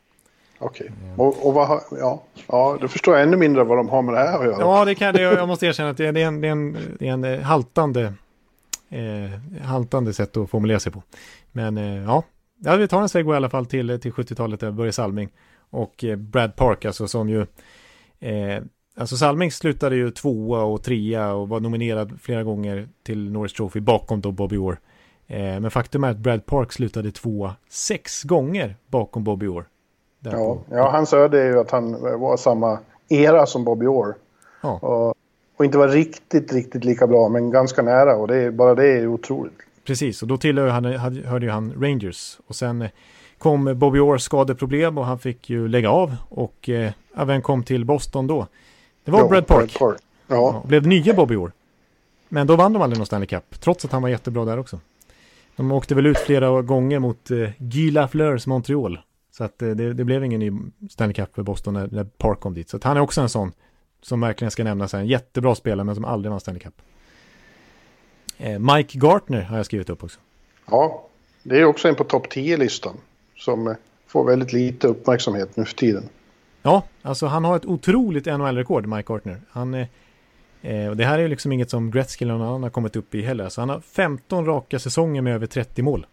Okej, okay. och, och vad har, ja, ja, då förstår jag ännu mindre vad de har med det här att göra. Ja, det kan det, jag måste erkänna att det är en, det är en, det är en haltande, eh, haltande sätt att formulera sig på. Men eh, ja, ja, vi tar en segway i alla fall till, till 70-talet där Börje Salming och eh, Brad Park, alltså som ju eh, Alltså Salming slutade ju tvåa och trea och var nominerad flera gånger till Norris Trophy bakom då Bobby Orr. Eh, men faktum är att Brad Park slutade tvåa sex gånger bakom Bobby Orr. Ja, ja, hans öde är ju att han var samma era som Bobby Orr. Ja. Och, och, inte var riktigt, riktigt lika bra, men ganska nära. Och det är, bara det är otroligt. Precis, och då tillhörde han, hörde ju han Rangers. Och sen kom Bobby Orrs skadeproblem och han fick ju lägga av. Och eh, vem kom till Boston då? Det var ja, Brad Park. Brad Park. Ja. ja. Blev nya Bobby Orr. Men då vann de aldrig någon Stanley Cup, trots att han var jättebra där också. De åkte väl ut flera gånger mot eh, Guy Lafleurs Montreal. Så att eh, det, det, blev ingen ny Stanley Cup för Boston när, när Park kom dit. Så han är också en sån som verkligen ska nämnas. En jättebra spelare men som aldrig vann Stanley Cup. Eh, Mike Gartner har jag skrivit upp också. Ja, det är också en på topp 10-listan. Som eh, får väldigt lite uppmärksamhet nu för tiden. Ja, alltså han har ett otroligt NHL-rekord, Mike Gartner. Han, eh, och det här är ju liksom inget som Gretzky eller någon annan har kommit upp i heller. Så han har 15 raka säsonger med över 30 mål.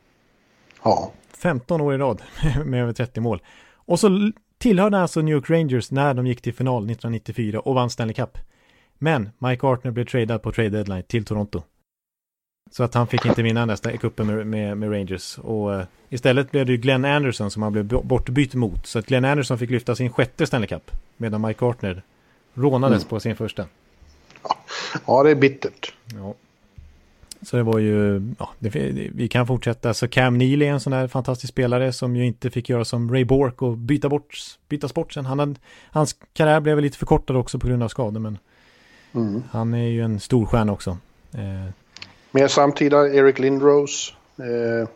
Ja. 15 år i rad (laughs) med över 30 mål. Och så tillhörde alltså New York Rangers när de gick till final 1994 och vann Stanley Cup. Men Mike Artner blev tradad på trade deadline till Toronto. Så att han fick inte vinna nästa cupen med, med, med, Rangers. Och uh, istället blev det ju Glenn Anderson som han blev bortbytt mot. Så att Glenn Anderson fick lyfta sin sjätte Stanley Cup. Medan Mike Artner rånades mm. på sin första. Ja, det är bittert. Ja. Så det var ju, ja, det, vi kan fortsätta. Så Cam Neely är en sån här fantastisk spelare som ju inte fick göra som Ray Bork och byta bort, byta sport sen. Han hade, hans karriär blev lite förkortad också på grund av skador, men mm. han är ju en stor stjärna också. Eh. Mer samtida Eric Lindros. Eh.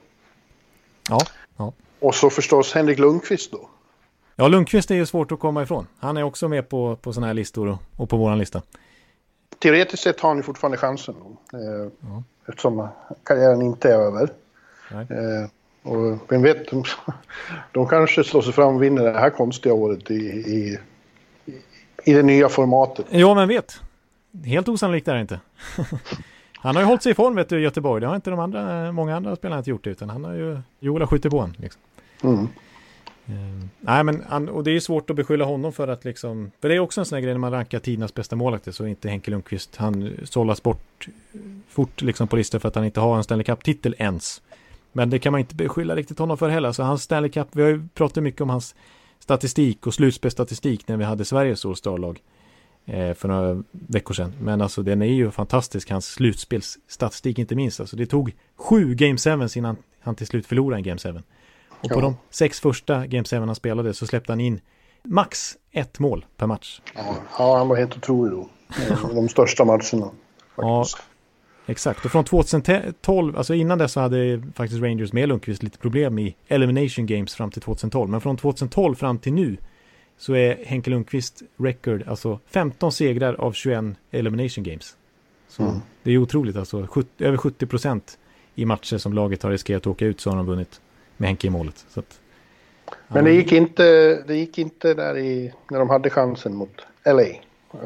Ja, ja. Och så förstås Henrik Lundqvist då. Ja, Lundqvist är ju svårt att komma ifrån. Han är också med på, på sådana här listor och, och på våran lista. Teoretiskt sett har han ju fortfarande chansen. Eh, ja eftersom karriären inte är över. Eh, och vem vet, de, (laughs) de kanske slår sig fram och vinner det här konstiga året i, i, i det nya formatet. Ja, men vet. Helt osannolikt är det inte. (laughs) han har ju hållit sig i form vet du, Göteborg. Det har inte de andra, många andra spelarna inte gjort utan han har ju, Joel har skjutit på honom. Liksom. Mm. Uh, nej, men han, och det är svårt att beskylla honom för att liksom, för det är också en sån här grej när man rankar tidernas bästa målvakter så inte Henke Lundqvist, han sållas bort fort liksom på listor för att han inte har en Stanley Cup-titel ens. Men det kan man inte beskylla riktigt honom för heller. Så hans Stanley Cup, vi har ju pratat mycket om hans statistik och slutspelsstatistik när vi hade Sveriges eh, för några veckor sedan. Men alltså den är ju fantastisk, hans slutspelsstatistik inte minst. Alltså det tog sju Game 7 innan han till slut förlorade en Game 7. Och på de sex första Game 7 han spelade så släppte han in max ett mål per match. Ja, ja han var helt otrolig då. De största matcherna. Ja, exakt. Och från 2012, alltså innan dess så hade faktiskt Rangers med Lundqvist lite problem i Elimination Games fram till 2012. Men från 2012 fram till nu så är Henke Lundqvist record, alltså 15 segrar av 21 Elimination Games. Så mm. det är otroligt alltså, 70, över 70 procent i matcher som laget har riskerat att åka ut så har de vunnit med Henke i målet. Att, Men det gick, inte, det gick inte där i, när de hade chansen mot LA.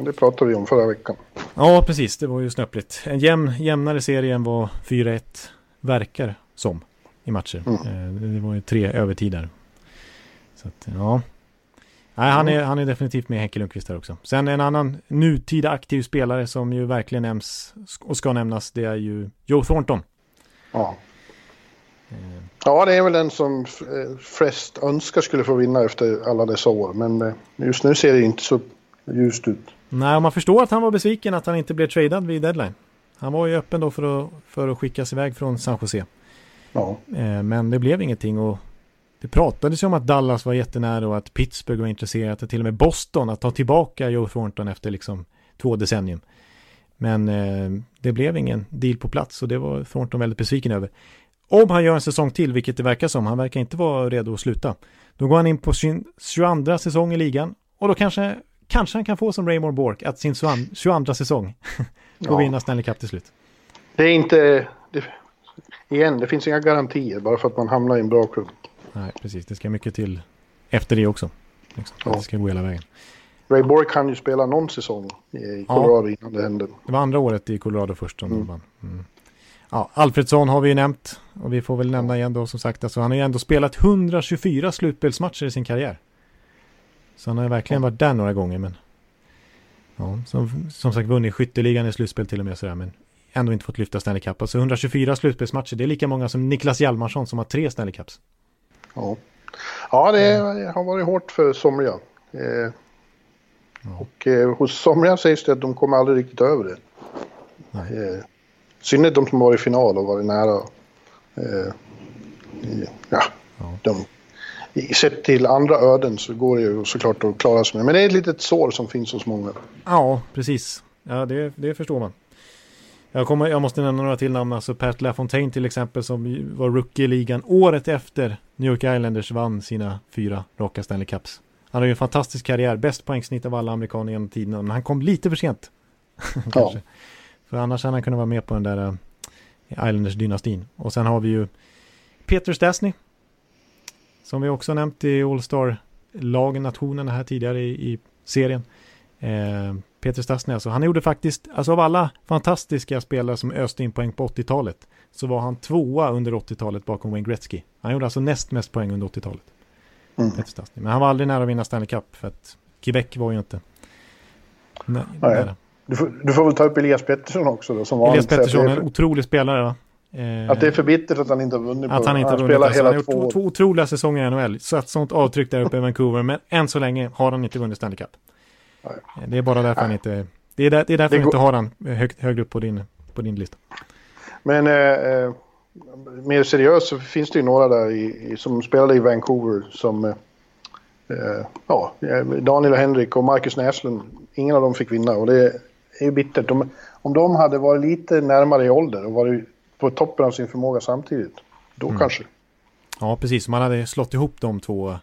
Det pratade vi om förra veckan. Ja, precis. Det var ju snöpligt. En jämn, jämnare serie än vad 4-1 verkar som i matcher. Mm. Eh, det var ju tre övertider. Så att, ja. Nej, han, är, han är definitivt med Henke Lundqvist här också. Sen en annan nutida aktiv spelare som ju verkligen nämns och ska nämnas, det är ju Joe Thornton. Ja. Ja, det är väl den som eh, flest önskar skulle få vinna efter alla dessa år. Men eh, just nu ser det inte så ljust ut. Nej, man förstår att han var besviken att han inte blev tradad vid deadline. Han var ju öppen då för att, för att skickas iväg från San Jose. Ja. Eh, men det blev ingenting och det pratades ju om att Dallas var jättenära och att Pittsburgh var intresserat och till och med Boston att ta tillbaka Joe Thornton efter liksom två decennium. Men eh, det blev ingen deal på plats och det var Thornton väldigt besviken över. Om han gör en säsong till, vilket det verkar som, han verkar inte vara redo att sluta. Då går han in på sin 22 säsong i ligan och då kanske, kanske han kan få som Raymore Bork, att sin 22 säsong (laughs) och ja. vinna Stanley Cup till slut. Det är inte, det, igen, det finns inga garantier bara för att man hamnar i en bra klubb. Nej, precis. Det ska mycket till efter det också. Liksom, ja. Det ska gå hela vägen. Ray Borg kan ju spela någon säsong i Colorado ja. innan det hände. Det var andra året i Colorado först som mm. vann. Mm. Ja, Alfredsson har vi ju nämnt och vi får väl nämna igen då som sagt. Alltså, han har ju ändå spelat 124 slutspelsmatcher i sin karriär. Så han har verkligen varit där några gånger. Men ja, som, som sagt vunnit skytteligan i slutspel till och med sådär. Men ändå inte fått lyfta Stanley Cup. Alltså 124 slutspelsmatcher, det är lika många som Niklas Hjalmarsson som har tre Stanley Cups. Ja, ja det har varit hårt för somliga. Eh, ja. Och eh, hos somliga sägs det att de kommer aldrig riktigt över det. Eh, synnerhet de som varit i final och varit nära. Eh, ja, ja. De, sett till andra öden så går det ju såklart att klara sig med. Men det är ett litet sår som finns hos många. Ja, precis. Ja, det, det förstår man. Jag, kommer, jag måste nämna några till namn, alltså Pat LaFontaine till exempel som var rookie i ligan året efter New York Islanders vann sina fyra raka Stanley Cups. Han har ju en fantastisk karriär, bäst poängsnitt av alla amerikaner genom tiderna, men han kom lite för sent. (laughs) ja. För annars hade han kunnat vara med på den där uh, Islanders-dynastin. Och sen har vi ju Peter Stastny. Som vi också nämnt i All-Star-lagen, nationerna här tidigare i, i serien. Eh, Peter Stastny alltså. Han gjorde faktiskt, alltså av alla fantastiska spelare som öste in poäng på 80-talet så var han tvåa under 80-talet bakom Wayne Gretzky. Han gjorde alltså näst mest poäng under 80-talet. Mm. Peter Stastny. Men han var aldrig nära att vinna Stanley Cup för att Quebec var ju inte nä nära. Du får, du får väl ta upp Elias Pettersson också då. Som Elias Pettersson, är en otrolig spelare va? Eh, att det är för bittert att han inte har vunnit. Att han inte har vunnit. Spelar alltså, han har gjort två, två otroliga säsonger i NHL. Så ett sånt avtryck där uppe i Vancouver. Men än så länge har han inte vunnit Stanley Cup. Det är bara därför han inte... Det är, där, det är därför det inte har han högt, högre upp på din, på din lista. Men eh, eh, mer seriöst så finns det ju några där i, som spelade i Vancouver som... Eh, eh ja, Daniel och Henrik och Marcus Näslund. Ingen av dem fick vinna och det är ju bittert. De, om de hade varit lite närmare i ålder och varit på toppen av sin förmåga samtidigt. Då mm. kanske. Ja, precis. Man hade slått ihop de två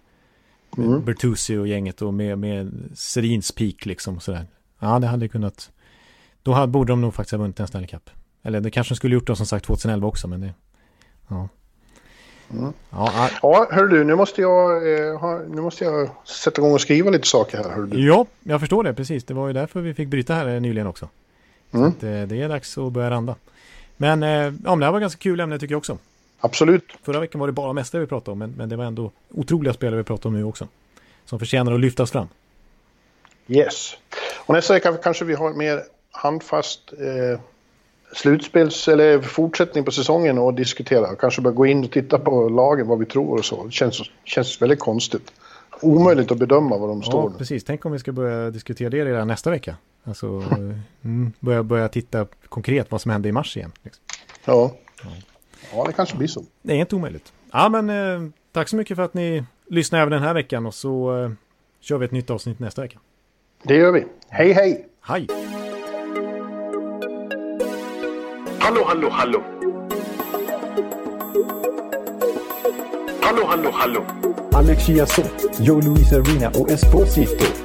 Mm. Bertuzzi och gänget och med, med Serins peak liksom sådär. Ja, det hade kunnat. Då hade, borde de nog faktiskt ha vunnit en Stanley Cup. Eller det kanske de skulle gjort då som sagt 2011 också, men det... Ja. Mm. Ja, ja hör du, nu måste, jag, eh, ha, nu måste jag sätta igång och skriva lite saker här. Hör du. Ja, jag förstår det precis. Det var ju därför vi fick bryta här nyligen också. Mm. Så att, eh, det är dags att börja randa. Men eh, ja, det här var ganska kul ämne tycker jag också. Absolut. Förra veckan var det bara mästare vi pratade om, men, men det var ändå otroliga spelare vi pratade om nu också. Som förtjänar att lyftas fram. Yes. Och nästa vecka kanske vi har mer handfast eh, slutspels eller fortsättning på säsongen och diskutera. Kanske bara gå in och titta på lagen, vad vi tror och så. Det känns, känns väldigt konstigt. Omöjligt att bedöma var de ja, står. precis. Tänk om vi ska börja diskutera det redan nästa vecka. Alltså (laughs) mm, börja, börja titta konkret vad som hände i mars igen. Liksom. Ja. ja. Ja, det kanske blir så. Det är inte omöjligt. Ja, men eh, tack så mycket för att ni lyssnar även den här veckan och så eh, kör vi ett nytt avsnitt nästa vecka. Det gör vi. Hej, hej! Hej! Hallå, hallå, hallå! Hallå, hallå, hallå! Alex Chiazot, Joe Luis Arena och Esposito.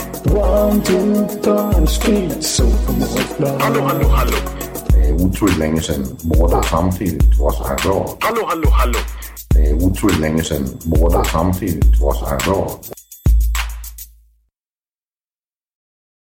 One, two, so. Det er utroligt længe siden mor, der samtidig også har råd. Hallå, hallå, hallå. Det er utroligt længe siden mor, der samtidig også har råd.